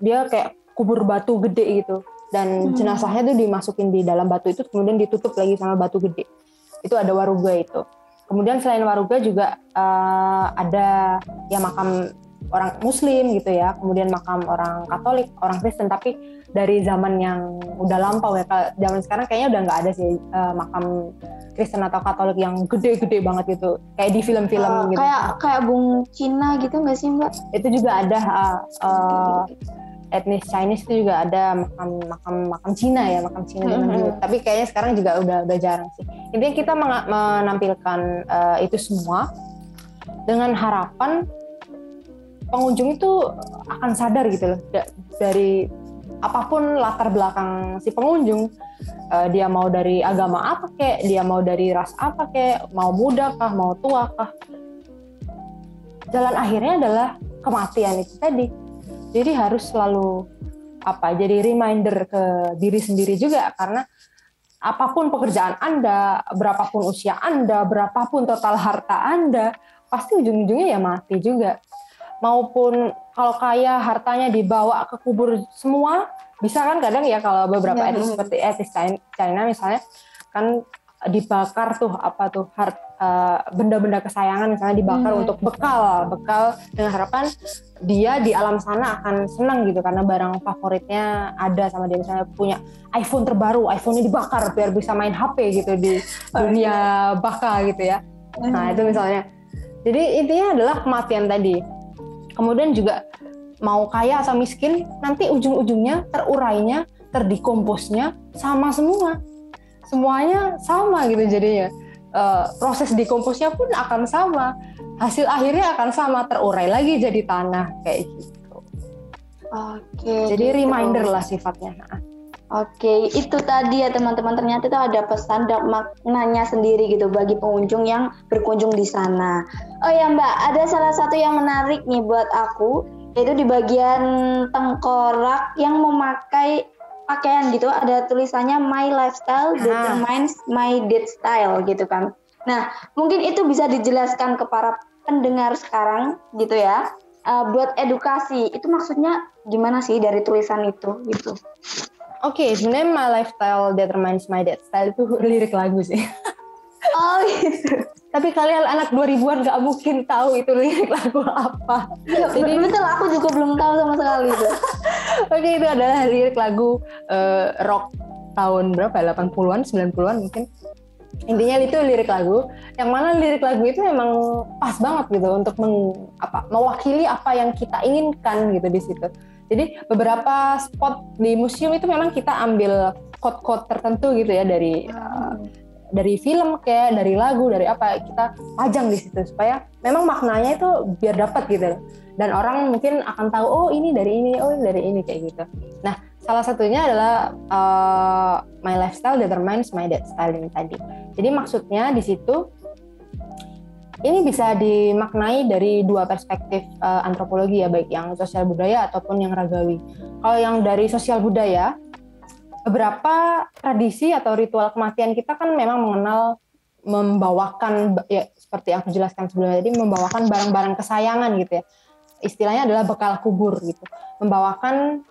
Dia kayak kubur batu gede gitu dan hmm. jenazahnya tuh dimasukin di dalam batu itu kemudian ditutup lagi sama batu gede. Itu ada waruga itu. Kemudian selain waruga juga uh, ada ya makam orang Muslim gitu ya, kemudian makam orang Katolik, orang Kristen, tapi dari zaman yang udah lampau ya, zaman sekarang kayaknya udah nggak ada sih uh, makam Kristen atau Katolik yang gede-gede banget gitu, kayak di film-film uh, gitu. Kayak kayak Bung Cina gitu nggak sih Mbak? Itu juga ada uh, uh, etnis Chinese itu juga ada makam makam makam Cina ya makam Cina mm -hmm. tapi kayaknya sekarang juga udah udah jarang sih intinya kita menampilkan uh, itu semua dengan harapan pengunjung itu akan sadar gitu loh. Dari apa pun latar belakang si pengunjung uh, dia mau dari agama apa kek dia mau dari ras apa kek mau muda kah mau tua kah. Jalan akhirnya adalah kematian itu tadi. Jadi harus selalu apa jadi reminder ke diri sendiri juga karena apa pun pekerjaan Anda, berapapun usia Anda, berapapun total harta Anda, pasti ujung-ujungnya ya mati juga maupun kalau kaya hartanya dibawa ke kubur semua bisa kan kadang ya kalau beberapa etnis seperti etnis China misalnya kan dibakar tuh apa tuh hart, uh, benda-benda kesayangan misalnya dibakar hmm. untuk bekal bekal dengan harapan dia di alam sana akan senang gitu karena barang favoritnya ada sama dia. Misalnya punya iPhone terbaru iPhone-nya dibakar biar bisa main HP gitu di dunia baka gitu ya. Nah itu misalnya. Jadi intinya adalah kematian tadi kemudian juga mau kaya atau miskin nanti ujung-ujungnya terurainya terdekomposnya sama semua semuanya sama gitu jadinya uh, proses dekomposnya pun akan sama hasil akhirnya akan sama terurai lagi jadi tanah kayak gitu oke jadi gitu. reminder lah sifatnya nah. Oke, itu tadi ya teman-teman. Ternyata itu ada pesan dan maknanya sendiri gitu bagi pengunjung yang berkunjung di sana. Oh ya Mbak, ada salah satu yang menarik nih buat aku, yaitu di bagian tengkorak yang memakai pakaian gitu. Ada tulisannya My Lifestyle Determines My Death Style gitu kan. Nah, mungkin itu bisa dijelaskan ke para pendengar sekarang gitu ya. Uh, buat edukasi, itu maksudnya gimana sih dari tulisan itu gitu? Oke, okay, sebenarnya my lifestyle determines my death style itu lirik lagu sih. Oh gitu. Tapi kalian anak 2000-an gak mungkin tahu itu lirik lagu apa. Ya, Jadi betul aku juga belum tahu sama sekali itu. Oke, okay, itu adalah lirik lagu uh, rock tahun berapa? 80-an, 90-an mungkin. Intinya itu lirik lagu yang mana lirik lagu itu memang pas banget gitu untuk meng, apa, mewakili apa yang kita inginkan gitu di situ. Jadi beberapa spot di museum itu memang kita ambil quote-quote tertentu gitu ya dari uh, dari film kayak dari lagu dari apa kita pajang di situ supaya memang maknanya itu biar dapat gitu. Dan orang mungkin akan tahu oh ini dari ini oh ini dari ini kayak gitu. Nah salah satunya adalah uh, my lifestyle determines my death style ini tadi. Jadi maksudnya di situ ini bisa dimaknai dari dua perspektif uh, antropologi ya baik yang sosial budaya ataupun yang ragawi. Kalau yang dari sosial budaya beberapa tradisi atau ritual kematian kita kan memang mengenal membawakan ya seperti yang aku jelaskan sebelumnya tadi membawakan barang-barang kesayangan gitu ya. Istilahnya adalah bekal kubur gitu. Membawakan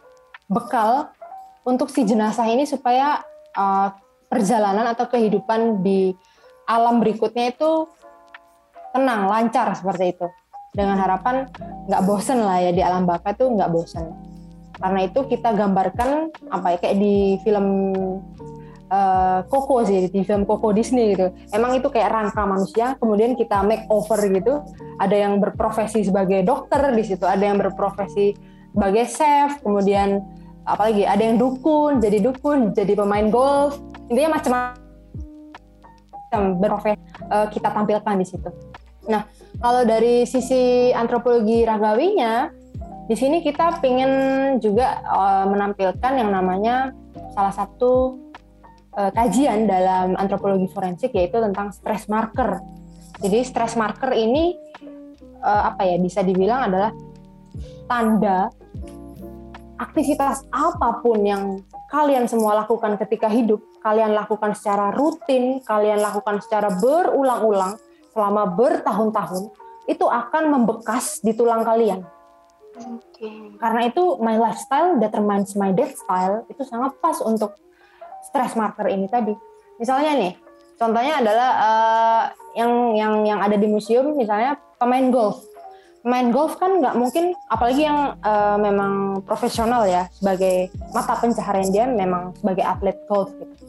bekal untuk si jenazah ini supaya uh, perjalanan atau kehidupan di alam berikutnya itu tenang lancar seperti itu dengan harapan nggak bosen lah ya di alam baka itu nggak bosen karena itu kita gambarkan apa ya kayak di film uh, Coco sih di film Coco Disney gitu. Emang itu kayak rangka manusia, kemudian kita make over gitu. Ada yang berprofesi sebagai dokter di situ, ada yang berprofesi sebagai chef, kemudian apalagi ada yang dukun, jadi dukun, jadi pemain golf. Intinya macam-macam berprofesi uh, kita tampilkan di situ. Nah, kalau dari sisi antropologi ragawinya, di sini kita ingin juga uh, menampilkan yang namanya salah satu uh, kajian dalam antropologi forensik yaitu tentang stress marker. Jadi stress marker ini uh, apa ya bisa dibilang adalah tanda aktivitas apa pun yang kalian semua lakukan ketika hidup, kalian lakukan secara rutin, kalian lakukan secara berulang-ulang selama bertahun-tahun, itu akan membekas di tulang kalian. Okay. Karena itu my lifestyle determines my death style itu sangat pas untuk stress marker ini tadi. Misalnya nih, contohnya adalah uh, yang yang yang ada di museum misalnya pemain golf. Pemain golf kan nggak mungkin, apalagi yang uh, memang profesional ya sebagai mata pencaharian dia memang sebagai atlet golf gitu.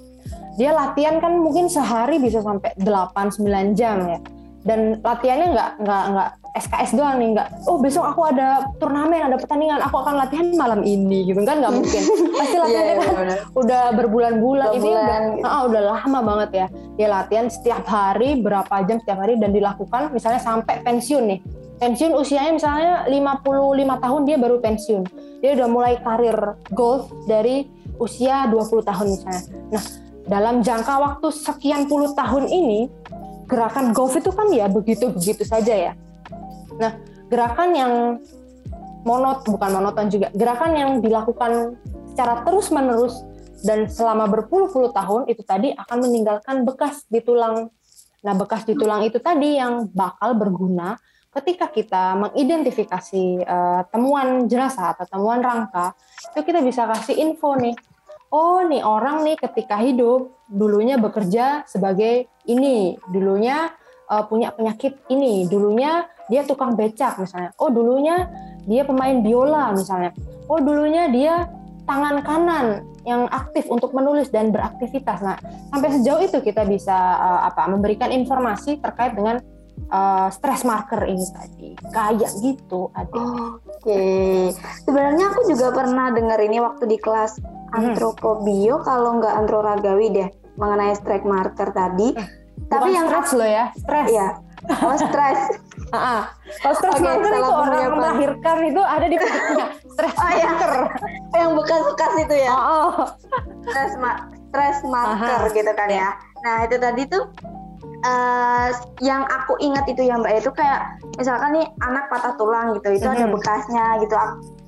Dia latihan kan mungkin sehari bisa sampai 8-9 jam ya. Dan latihannya nggak nggak nggak SKS doang nih nggak oh besok aku ada turnamen ada pertandingan aku akan latihan malam ini gitu kan nggak mungkin. Pasti iya, latihannya yeah, kan yeah, udah berbulan-bulan. Ini udah ah, udah lama banget ya. Dia latihan setiap hari berapa jam setiap hari dan dilakukan misalnya sampai pensiun nih. Pensiun usianya misalnya 55 tahun dia baru pensiun. Dia udah mulai karir golf dari usia 20 tahun misalnya. Nah dalam jangka waktu sekian puluh tahun ini gerakan golf itu kan ya begitu-begitu saja ya. Nah, gerakan yang monot bukan monoton juga, gerakan yang dilakukan secara terus-menerus dan selama berpuluh-puluh tahun itu tadi akan meninggalkan bekas di tulang. Nah, bekas di tulang itu tadi yang bakal berguna ketika kita mengidentifikasi uh, temuan jenazah atau temuan rangka, itu kita bisa kasih info nih oh nih orang nih ketika hidup dulunya bekerja sebagai ini, dulunya uh, punya penyakit ini, dulunya dia tukang becak misalnya. Oh dulunya dia pemain biola misalnya. Oh dulunya dia tangan kanan yang aktif untuk menulis dan beraktivitas. Nah, sampai sejauh itu kita bisa uh, apa memberikan informasi terkait dengan uh, stress marker ini tadi. Kayak gitu. Oh, Oke. Okay. Sebenarnya aku juga pernah dengar ini waktu di kelas Hmm. antropobio kalau nggak antroragawi deh mengenai strike marker tadi. Eh, Tapi yang stress lo ya, stress. Ya. Oh, stress. Ah, Kalau stress okay, marker itu orang yang melahirkan itu ada di stress oh, iya. marker. yang bekas-bekas itu ya. Oh, oh. Stress ma stress marker Aha. gitu kan ya. Nah, itu tadi tuh uh, yang aku ingat itu ya Mbak itu kayak misalkan nih anak patah tulang gitu, itu mm -hmm. ada bekasnya gitu.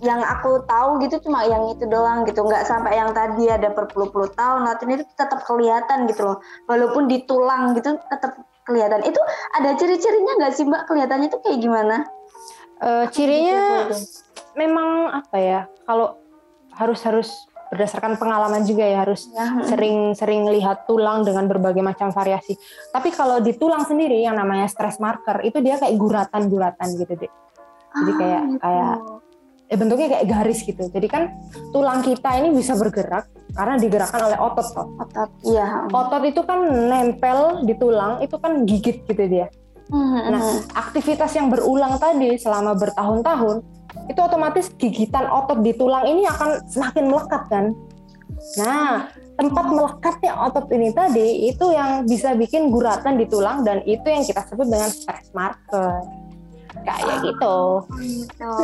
Yang aku tahu gitu cuma yang itu doang gitu nggak sampai yang tadi ada berpuluh-puluh tahun latihan itu tetap kelihatan gitu loh. Walaupun di tulang gitu tetap kelihatan. Itu ada ciri-cirinya nggak sih mbak? Kelihatannya tuh kayak gimana? Uh, cirinya memang apa ya kalau harus harus berdasarkan pengalaman juga ya harus sering-sering lihat tulang dengan berbagai macam variasi. Tapi kalau di tulang sendiri yang namanya stress marker itu dia kayak guratan-guratan gitu deh. Jadi kayak ah, gitu. kayak eh, bentuknya kayak garis gitu. Jadi kan tulang kita ini bisa bergerak karena digerakkan oleh otot toh. Otot, iya. Otot itu kan nempel di tulang, itu kan gigit gitu dia. Hmm, nah, hmm. aktivitas yang berulang tadi selama bertahun-tahun itu otomatis gigitan otot di tulang ini akan semakin melekat kan. Nah, tempat melekatnya otot ini tadi itu yang bisa bikin guratan di tulang dan itu yang kita sebut dengan stress marker kayak gitu. Gitu.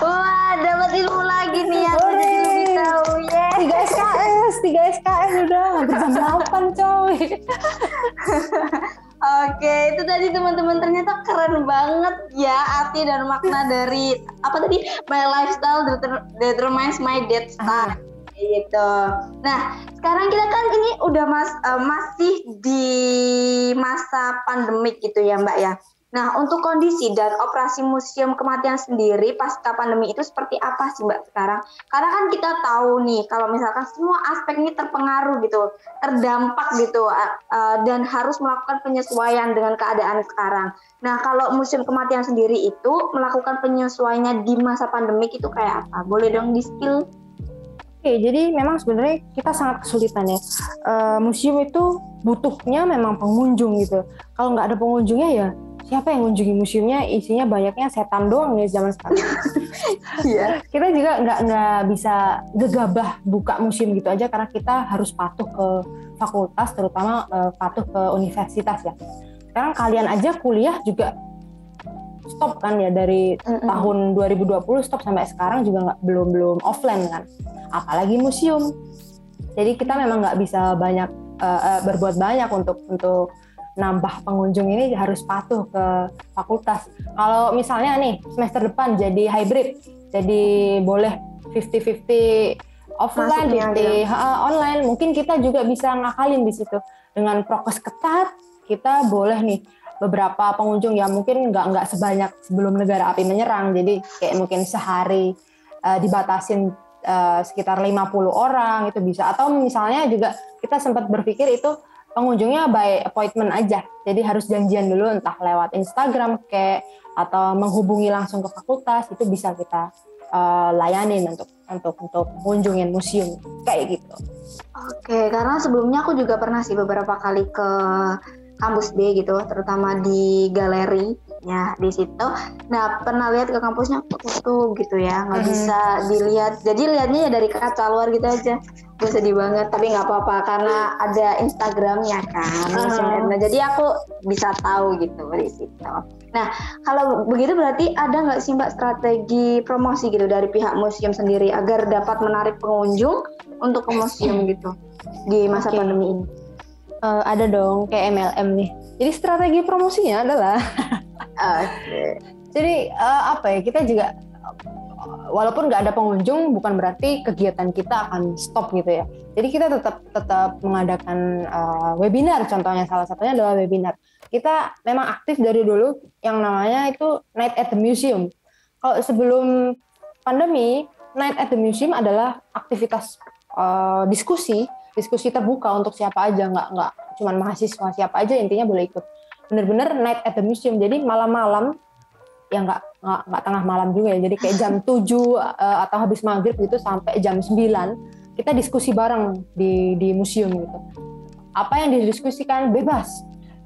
Wah, dapat ilmu lagi nih ya. Aku jadi lebih tahu ya. Tiga SKS, tiga SKS udah hampir jam delapan coy. Oke, itu tadi teman-teman ternyata keren banget ya arti dan makna dari apa tadi my lifestyle determines my death style gitu. Nah, sekarang kita kan ini udah mas uh, masih di masa pandemik gitu ya, Mbak ya. Nah, untuk kondisi dan operasi museum kematian sendiri pasca pandemi itu seperti apa sih Mbak sekarang? Karena kan kita tahu nih kalau misalkan semua aspek ini terpengaruh gitu, terdampak gitu uh, dan harus melakukan penyesuaian dengan keadaan sekarang. Nah, kalau museum kematian sendiri itu melakukan penyesuaiannya di masa pandemi itu kayak apa? Boleh dong di-spill? Oke, jadi memang sebenarnya kita sangat kesulitan ya. Uh, museum itu butuhnya memang pengunjung gitu. Kalau nggak ada pengunjungnya ya siapa yang mengunjungi museumnya isinya banyaknya setan doang nih zaman sekarang. Iya. kita juga nggak nggak bisa gegabah buka museum gitu aja karena kita harus patuh ke fakultas terutama uh, patuh ke universitas ya. Sekarang kalian aja kuliah juga stop kan ya dari mm -hmm. tahun 2020 stop sampai sekarang juga nggak belum belum offline kan. Apalagi museum. Jadi kita memang nggak bisa banyak uh, uh, berbuat banyak untuk untuk nambah pengunjung ini harus patuh ke fakultas. Kalau misalnya nih semester depan jadi hybrid, jadi boleh 50-50 offline, 50 online, mungkin kita juga bisa ngakalin di situ dengan prokes ketat. Kita boleh nih beberapa pengunjung yang mungkin nggak nggak sebanyak sebelum negara api menyerang, jadi kayak mungkin sehari uh, dibatasin uh, sekitar 50 orang itu bisa. Atau misalnya juga kita sempat berpikir itu pengunjungnya by appointment aja. Jadi harus janjian dulu entah lewat Instagram kayak atau menghubungi langsung ke fakultas itu bisa kita uh, layanin untuk untuk untuk mengunjungin museum kayak gitu. Oke, karena sebelumnya aku juga pernah sih beberapa kali ke kampus B gitu, terutama di galeri ya di situ. Nah pernah lihat ke kampusnya tutup gitu ya, nggak hmm. bisa dilihat. Jadi lihatnya ya dari kaca luar gitu aja. Gue sedih banget, tapi nggak apa-apa karena ada Instagramnya kan. Uh. Nah jadi aku bisa tahu gitu di situ. Nah kalau begitu berarti ada nggak sih mbak strategi promosi gitu dari pihak museum sendiri agar dapat menarik pengunjung untuk ke museum gitu di masa okay. pandemi ini? Uh, ada dong kayak MLM nih. Jadi strategi promosinya adalah Okay. Jadi uh, apa ya kita juga walaupun nggak ada pengunjung bukan berarti kegiatan kita akan stop gitu ya. Jadi kita tetap tetap mengadakan uh, webinar contohnya salah satunya adalah webinar. Kita memang aktif dari dulu yang namanya itu Night at the Museum. Kalau sebelum pandemi, Night at the Museum adalah aktivitas uh, diskusi, diskusi terbuka untuk siapa aja, nggak nggak cuman mahasiswa siapa aja intinya boleh ikut. Bener-bener night at the museum. Jadi malam-malam ya nggak nggak tengah malam juga ya. Jadi kayak jam 7 uh, eh, atau habis maghrib gitu sampai jam 9 kita diskusi bareng di di museum gitu. Apa yang didiskusikan bebas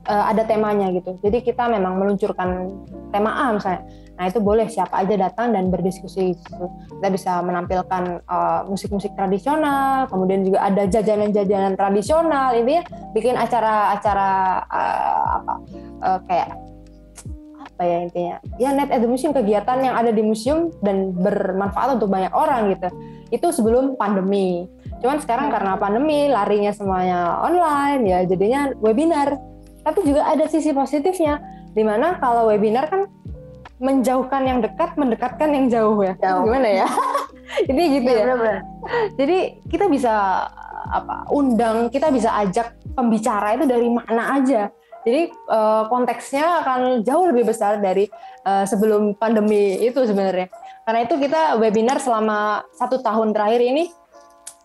uh, ada temanya gitu. Jadi kita memang meluncurkan tema A misalnya Nah itu boleh siapa aja datang dan berdiskusi. Kita bisa menampilkan uh, musik-musik uh, tradisional, kemudian juga ada jajanan-jajanan tradisional. Ini bikin acara-acara uh, apa uh, kayak apa ya intinya? Ya net education kegiatan yang ada di museum dan bermanfaat untuk banyak orang gitu. Itu sebelum pandemi. Cuman sekarang karena pandemi larinya semuanya online ya jadinya webinar. Tapi juga ada sisi positifnya di mana kalau webinar kan menjauhkan yang dekat, mendekatkan yang jauh ya. Jauh. Gimana ya? Ini gitu ya. ya. Bener -bener. Jadi kita bisa apa? Undang, kita bisa ajak pembicara itu dari mana aja. Jadi uh, konteksnya akan jauh lebih besar dari uh, sebelum pandemi itu sebenarnya. Karena itu kita webinar selama satu tahun terakhir ini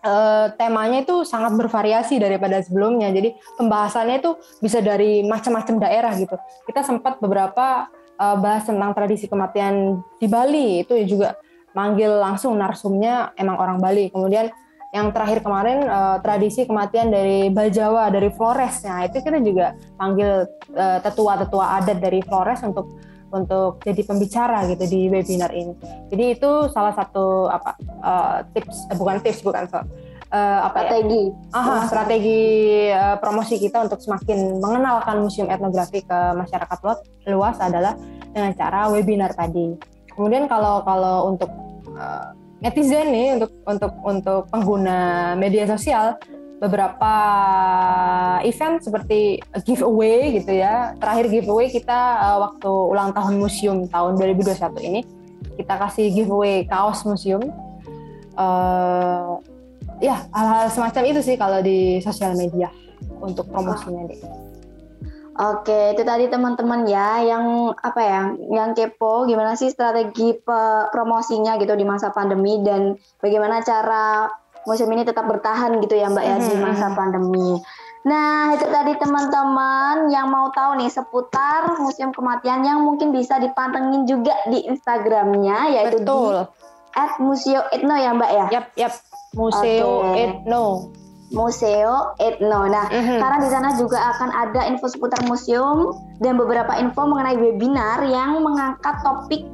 uh, temanya itu sangat bervariasi daripada sebelumnya. Jadi pembahasannya itu bisa dari macam-macam daerah gitu. Kita sempat beberapa uh, bahas tentang tradisi kematian di Bali itu juga manggil langsung narsumnya emang orang Bali. Kemudian yang terakhir kemarin uh, tradisi kematian dari Bajawa dari Flores. Nah itu kita juga panggil tetua-tetua adat dari Flores untuk untuk jadi pembicara gitu di webinar ini. Jadi itu salah satu apa uh, tips bukan tips bukan so, uh, apa ya? strategi. Ya? Aha, strategi uh, promosi kita untuk semakin mengenalkan museum etnografi ke masyarakat luas adalah dengan cara webinar tadi. Kemudian kalau kalau untuk uh, netizen nih untuk untuk untuk pengguna media sosial beberapa event seperti giveaway gitu ya. Terakhir giveaway kita uh, waktu ulang tahun museum tahun 2021 ini kita kasih giveaway kaos museum. Uh, ya hal-hal semacam itu sih kalau di sosial media untuk promosinya deh. Oke, itu tadi teman-teman ya yang apa ya, yang kepo gimana sih strategi promosinya gitu di masa pandemi dan bagaimana cara museum ini tetap bertahan gitu ya Mbak ya di masa pandemi. Nah, itu tadi teman-teman yang mau tahu nih seputar Museum Kematian yang mungkin bisa dipantengin juga di Instagramnya yaitu Betul. di at Museo Etno ya Mbak ya? Yap, yap. Museo okay. Etno. Museo Etno. Nah, mm-hmm. karena di sana juga akan ada info seputar museum dan beberapa info mengenai webinar yang mengangkat topik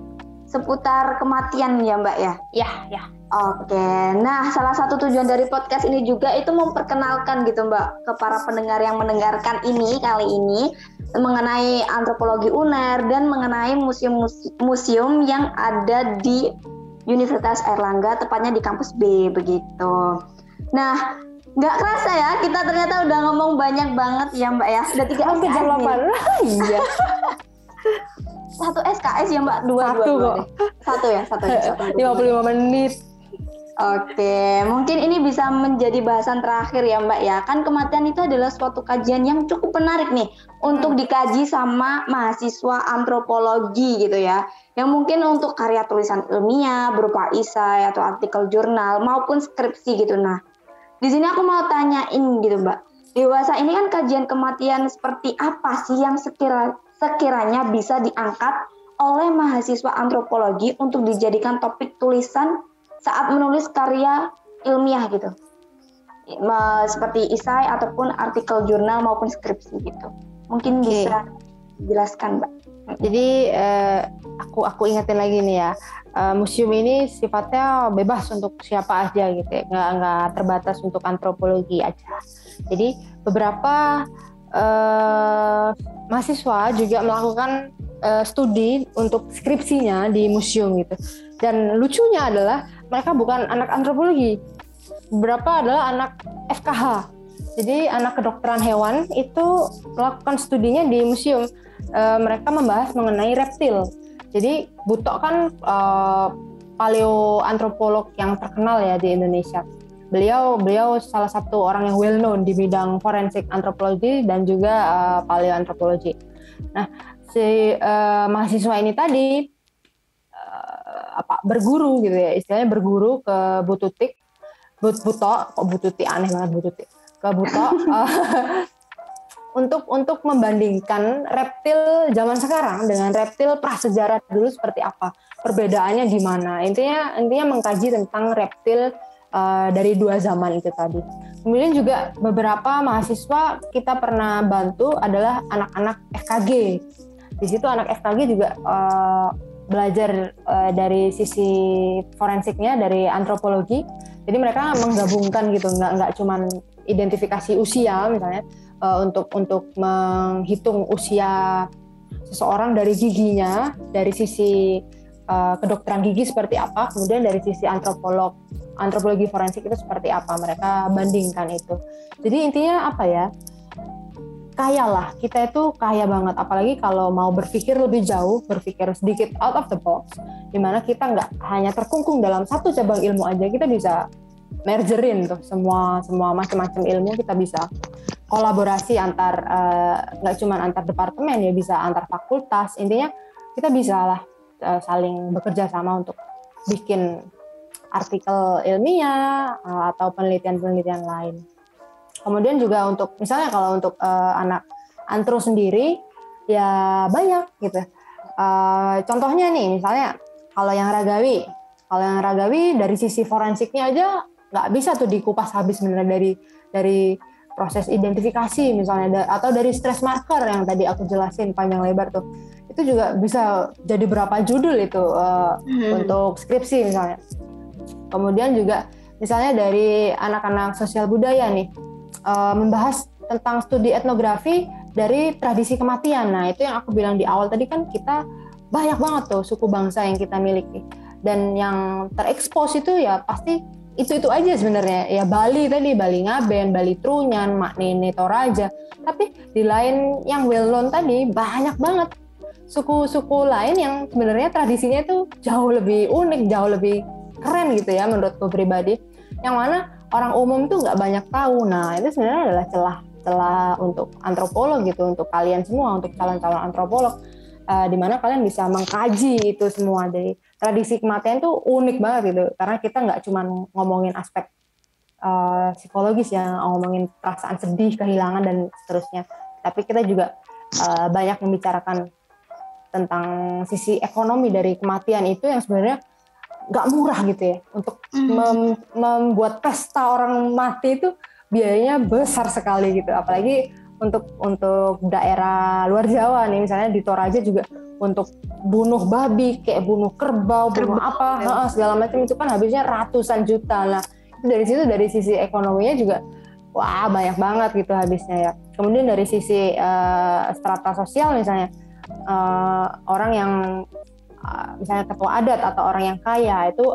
seputar kematian ya Mbak ya? Ya, ya. Oke, nah salah satu tujuan dari podcast ini juga itu memperkenalkan gitu Mbak ke para pendengar yang mendengarkan ini kali ini mengenai antropologi UNER dan mengenai museum-museum yang ada di Universitas Erlangga, tepatnya di kampus B begitu. Nah, nggak kerasa ya kita ternyata udah ngomong banyak banget ya Mbak ya, sudah tiga sampai jam delapan. Iya. satu SKS ya Mbak, dua satu dua, dua kok. Satu ya, satu. Ya, satu Lima puluh lima menit. Oke, mungkin ini bisa menjadi bahasan terakhir ya Mbak ya. Kan kematian itu adalah suatu kajian yang cukup menarik nih untuk dikaji sama mahasiswa antropologi gitu ya. Yang mungkin untuk karya tulisan ilmiah berupa isai atau artikel jurnal maupun skripsi gitu. Nah, di sini aku mau tanyain gitu Mbak. Dewasa ini kan kajian kematian seperti apa sih yang sekira, sekiranya bisa diangkat oleh mahasiswa antropologi untuk dijadikan topik tulisan saat menulis karya ilmiah gitu. Seperti isai ataupun artikel jurnal maupun skripsi gitu. Mungkin okay. bisa dijelaskan mbak. Jadi eh, aku aku ingetin lagi nih ya. Uh, museum ini sifatnya bebas untuk siapa aja gitu ya. Nggak nggak terbatas untuk antropologi aja. Jadi beberapa uh, mahasiswa juga melakukan uh, studi untuk skripsinya di museum gitu dan lucunya adalah mereka bukan anak antropologi. Beberapa adalah anak FKH. Jadi anak kedokteran hewan itu melakukan studinya di museum. E, mereka membahas mengenai reptil. Jadi Butok kan e, paleoantropolog yang terkenal ya di Indonesia. Beliau beliau salah satu orang yang well known di bidang forensik antropologi dan juga uh, paleoantropologi. Nah, si uh, mahasiswa ini tadi apa berguru gitu ya. Istilahnya berguru ke bututik but buto kok bututi aneh banget bututi ke buto uh, untuk untuk membandingkan reptil zaman sekarang dengan reptil prasejarah dulu seperti apa? Perbedaannya gimana intinya intinya mengkaji tentang reptil uh, dari dua zaman itu tadi. Kemudian juga beberapa mahasiswa kita pernah bantu adalah anak-anak FKG di situ anak FKG juga uh, belajar uh, dari sisi forensiknya dari antropologi. Jadi mereka menggabungkan gitu nggak nggak cuman identifikasi usia misalnya uh, untuk untuk menghitung usia seseorang dari giginya dari sisi uh, kedokteran gigi seperti apa kemudian dari sisi antropolog antropologi forensik itu seperti apa mereka bandingkan itu. Jadi intinya apa ya kaya lah. Kita itu kaya banget. Apalagi kalau mau berpikir lebih jauh berpikir sedikit out of the box. Di mana kita nggak hanya terkungkung dalam satu cabang ilmu aja kita bisa mergerin tuh semua semua macam-macam ilmu. Kita bisa kolaborasi antar eh, nggak uh, cuma antar departemen ya bisa antar fakultas. Intinya kita bisa lah uh, saling bekerja sama untuk bikin artikel ilmiah uh, atau penelitian-penelitian lain. Kemudian juga untuk misalnya kalau untuk uh, anak antro sendiri ya banyak gitu. Uh, contohnya nih misalnya kalau yang ragawi, kalau yang ragawi dari sisi forensiknya aja nggak bisa tuh dikupas habis sebenarnya dari dari proses identifikasi misalnya atau dari stress marker yang tadi aku jelasin panjang lebar tuh itu juga bisa jadi berapa judul itu uh, hmm. untuk skripsi misalnya kemudian juga misalnya dari anak-anak sosial budaya nih uh, membahas tentang studi etnografi dari tradisi kematian. Nah, itu yang aku bilang di awal tadi kan kita banyak banget tuh suku bangsa yang kita miliki. Dan yang terekspos itu ya pasti itu-itu aja sebenarnya. Ya Bali tadi, Bali Ngaben, Bali Trunyan, Mak Nene Toraja. Tapi di lain yang well known tadi banyak banget suku-suku lain yang sebenarnya tradisinya itu jauh lebih unik, jauh lebih keren gitu ya menurutku pribadi. Yang mana orang umum tuh nggak banyak tahu. Nah itu sebenarnya adalah celah celah untuk antropolog gitu, untuk kalian semua, untuk calon-calon antropolog, uh, di mana kalian bisa mengkaji itu semua. Dari tradisi kematian tuh unik banget gitu, karena kita nggak cuma ngomongin aspek uh, psikologis ya, ngomongin perasaan sedih, kehilangan dan seterusnya, tapi kita juga uh, banyak membicarakan tentang sisi ekonomi dari kematian. Itu yang sebenarnya nggak murah gitu ya. Untuk mm. mem membuat pesta orang mati itu biayanya besar sekali gitu. Apalagi untuk untuk daerah luar Jawa nih. Misalnya di Toraja juga untuk bunuh babi kayak bunuh kerbau, bunuh apa ya. segala macam itu kan habisnya ratusan juta. Lah dari situ dari sisi ekonominya juga wah banyak banget gitu habisnya ya. Kemudian dari sisi uh, strata sosial misalnya uh, orang yang uh, misalnya ketua adat atau orang yang kaya itu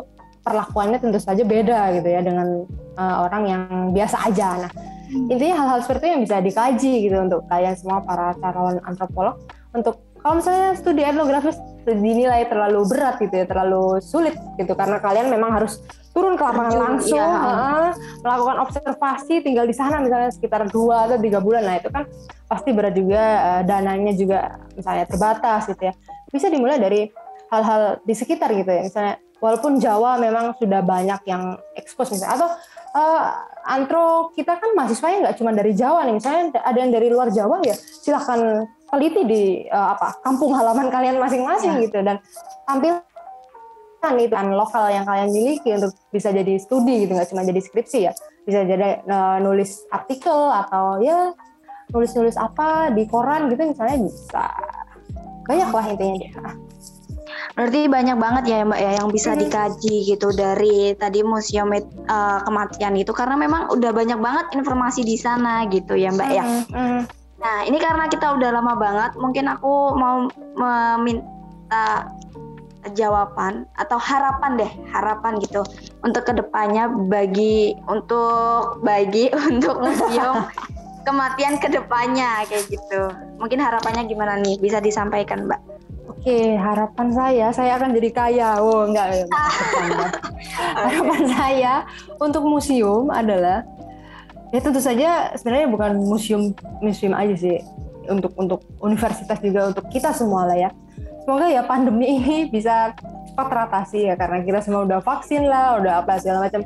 perlakuannya tentu saja beda gitu ya dengan uh, orang yang biasa aja. Nah, hmm. intinya hal-hal seperti itu yang bisa dikaji gitu untuk kalian semua para calon antropolog untuk kalau misalnya studi etnografis dinilai terlalu berat gitu ya, terlalu sulit gitu karena kalian memang harus turun ke lapangan langsung, ya. uh, melakukan observasi, tinggal di sana misalnya sekitar dua atau tiga bulan, nah itu kan pasti berat juga, uh, dananya juga misalnya terbatas gitu ya. Bisa dimulai dari hal-hal di sekitar gitu ya, misalnya walaupun Jawa memang sudah banyak yang ekspos misalnya, atau uh, antro kita kan mahasiswanya nggak cuma dari Jawa nih, misalnya ada yang dari luar Jawa ya silahkan teliti di uh, apa kampung halaman kalian masing-masing ya. gitu. Dan tampil itu kan lokal yang kalian miliki untuk bisa jadi studi gitu. Nggak cuma jadi skripsi ya. Bisa jadi uh, nulis artikel atau ya nulis-nulis apa di koran gitu misalnya bisa. Banyak lah intinya. Deh Berarti banyak banget ya Mbak ya yang bisa dikaji gitu dari tadi museum uh, kematian itu. Karena memang udah banyak banget informasi di sana gitu ya Mbak ya. Nah ini karena kita udah lama banget, mungkin aku mau meminta jawaban atau harapan deh harapan gitu untuk ke depannya bagi untuk bagi untuk museum kematian ke depannya kayak gitu. Mungkin harapannya gimana nih? Bisa disampaikan mbak Oke, harapan saya, saya akan jadi kaya. Oh, enggak. harapan saya untuk museum adalah ya tentu saja sebenarnya bukan museum museum aja sih untuk untuk universitas juga untuk kita semua lah ya. Semoga ya pandemi ini bisa cepat teratasi ya karena kita semua udah vaksin lah, udah apa segala macam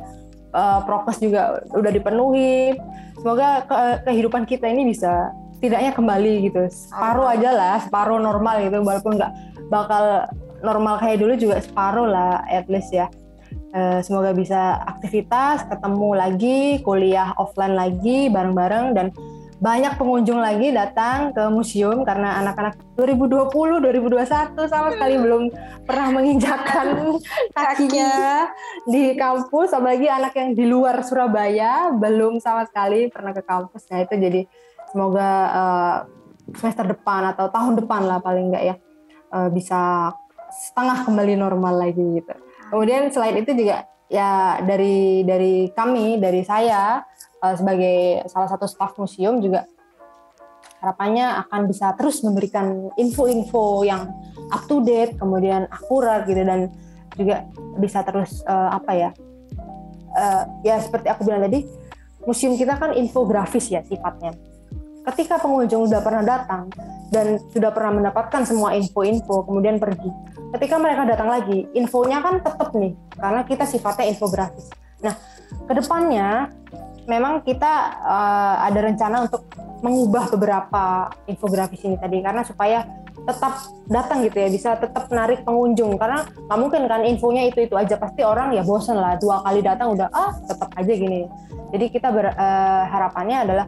uh, prokes juga udah dipenuhi. Semoga ke kehidupan kita ini bisa setidaknya kembali gitu. Separuh aja lah separuh normal gitu. Walaupun nggak bakal normal kayak dulu juga separuh lah at least ya. E, semoga bisa aktivitas ketemu lagi kuliah offline lagi bareng-bareng dan banyak pengunjung lagi datang ke museum karena anak-anak 2020 2021 sama sekali belum pernah menginjakkan kakinya. di kampus. Apalagi anak yang di luar Surabaya belum sama sekali pernah ke kampus. Nah itu jadi semoga uh, semester depan atau tahun depan lah paling enggak ya uh, bisa setengah kembali normal lagi gitu. Kemudian selain itu juga ya dari dari kami dari saya uh, sebagai salah satu staf museum juga harapannya akan bisa terus memberikan info-info yang up to date kemudian akurat gitu dan juga bisa terus uh, apa ya uh, ya seperti aku bilang tadi museum kita kan infografis ya sifatnya ketika pengunjung udah pernah datang, dan sudah pernah mendapatkan semua info-info kemudian pergi. Ketika mereka datang lagi, infonya kan tetap nih karena kita sifatnya infografis. Nah, ke depannya memang kita uh, ada rencana untuk mengubah beberapa infografis ini tadi karena supaya tetap datang gitu ya bisa tetap menarik pengunjung karena nggak mungkin kan infonya itu itu aja pasti orang ya bosen lah dua kali datang udah ah tetap aja gini jadi kita ber, uh, harapannya adalah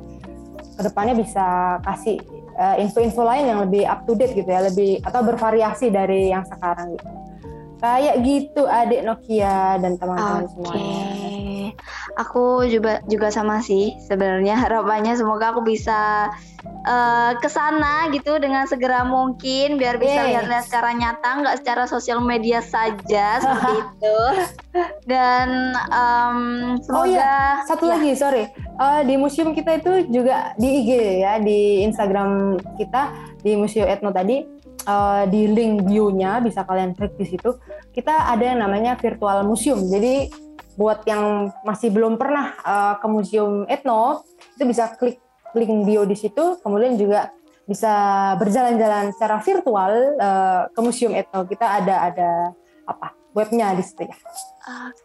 ke depannya bisa kasih Eh, info-info lain yang lebih up to date gitu ya, lebih atau bervariasi dari yang sekarang gitu. Kayak gitu adik Nokia dan teman-teman okay. semuanya. Aku juga juga sama sih sebenarnya harapannya semoga aku bisa uh, ke sana gitu dengan segera mungkin biar bisa lihat-lihat secara nyata nggak secara sosial media saja seperti itu dan um, semoga oh iya satu ya. lagi sorry uh, di museum kita itu juga di IG ya di Instagram kita di museum etno tadi uh, di link bio-nya bisa kalian klik di situ. Kita ada yang namanya virtual museum. Jadi buat yang masih belum pernah uh, ke museum etno itu bisa klik link bio di situ, kemudian juga bisa berjalan-jalan secara virtual uh, ke museum etno. Kita ada ada apa webnya di situ ya.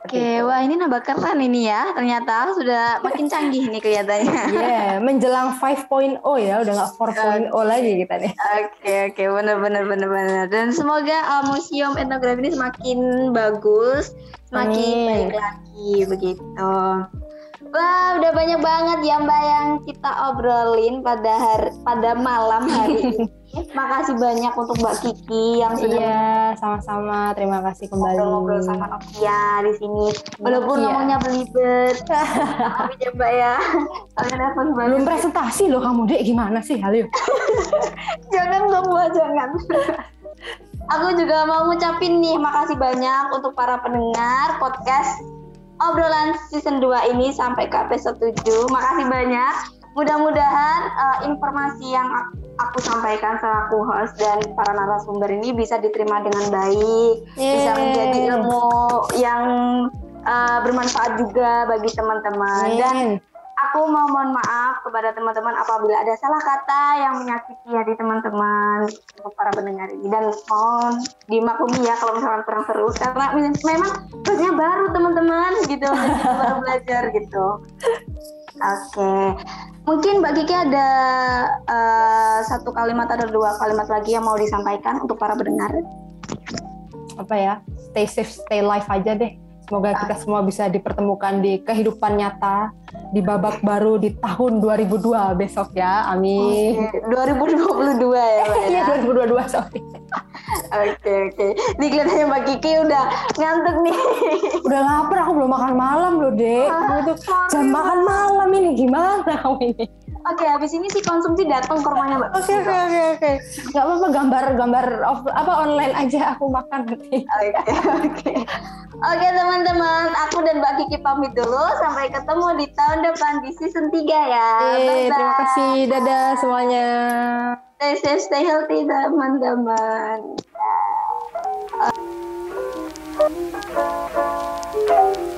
Oke, okay. wah ini nambah keren ini ya. Ternyata sudah makin canggih nih kelihatannya. Iya, yeah, menjelang 5.0 ya, udah nggak 4.0 uh, lagi kita nih. Oke, okay, oke, okay. benar benar benar benar. Dan semoga uh, museum etnografi ini semakin bagus, semakin baik lagi begitu. Wah, udah banyak banget ya Mbak yang kita obrolin pada hari, pada malam hari ini. Makasih banyak untuk Mbak Kiki yang sudah Iya, sama-sama. Terima kasih kembali. Ngobrol sama Nokia di sini. Walaupun ngomongnya belibet. Tapi ya Mbak ya. Belum presentasi loh kamu, Dek. Gimana sih, Halil? jangan dong, Mbak, jangan. Aku juga mau ngucapin nih makasih banyak untuk para pendengar podcast obrolan season 2 ini sampai ke episode 7. Makasih banyak. Mudah-mudahan uh, informasi yang aku sampaikan selaku host dan para narasumber ini bisa diterima dengan baik, Yeay. bisa menjadi ilmu yang uh, bermanfaat juga bagi teman-teman. Dan aku mau mohon maaf kepada teman-teman apabila ada salah kata yang menyakiti hati teman-teman para pendengar ini dan mohon dimaklumi ya kalau misalkan kurang seru karena memang terusnya baru teman-teman gitu baru belajar gitu. Oke, okay. mungkin Mbak Kiki ada uh, satu kalimat atau dua kalimat lagi yang mau disampaikan untuk para pendengar. Apa ya? Stay safe, stay live aja deh. Semoga kita semua bisa dipertemukan di kehidupan nyata di babak baru di tahun 2002 besok ya. Amin. Okay. 2022 ya, Mbak. Iya, 2022, sorry. Oke, oke. Ini kelihatannya Mbak Kiki udah ngantuk nih. Udah lapar, aku belum makan malam loh, Dek. Ah, itu jam makan malam ini gimana kamu ini? Oke, habis ini sih konsumsi datang ke rumahnya Mbak. Oke, oke, oke, oke. Gak apa-apa gambar-gambar off, apa online aja aku makan nanti. Oke, oke. Oke, teman-teman, aku dan Mbak Kiki pamit dulu. Sampai ketemu di tahun depan di season 3 ya. Bye terima kasih. Dadah semuanya. Stay safe, stay healthy, teman-teman. Uh.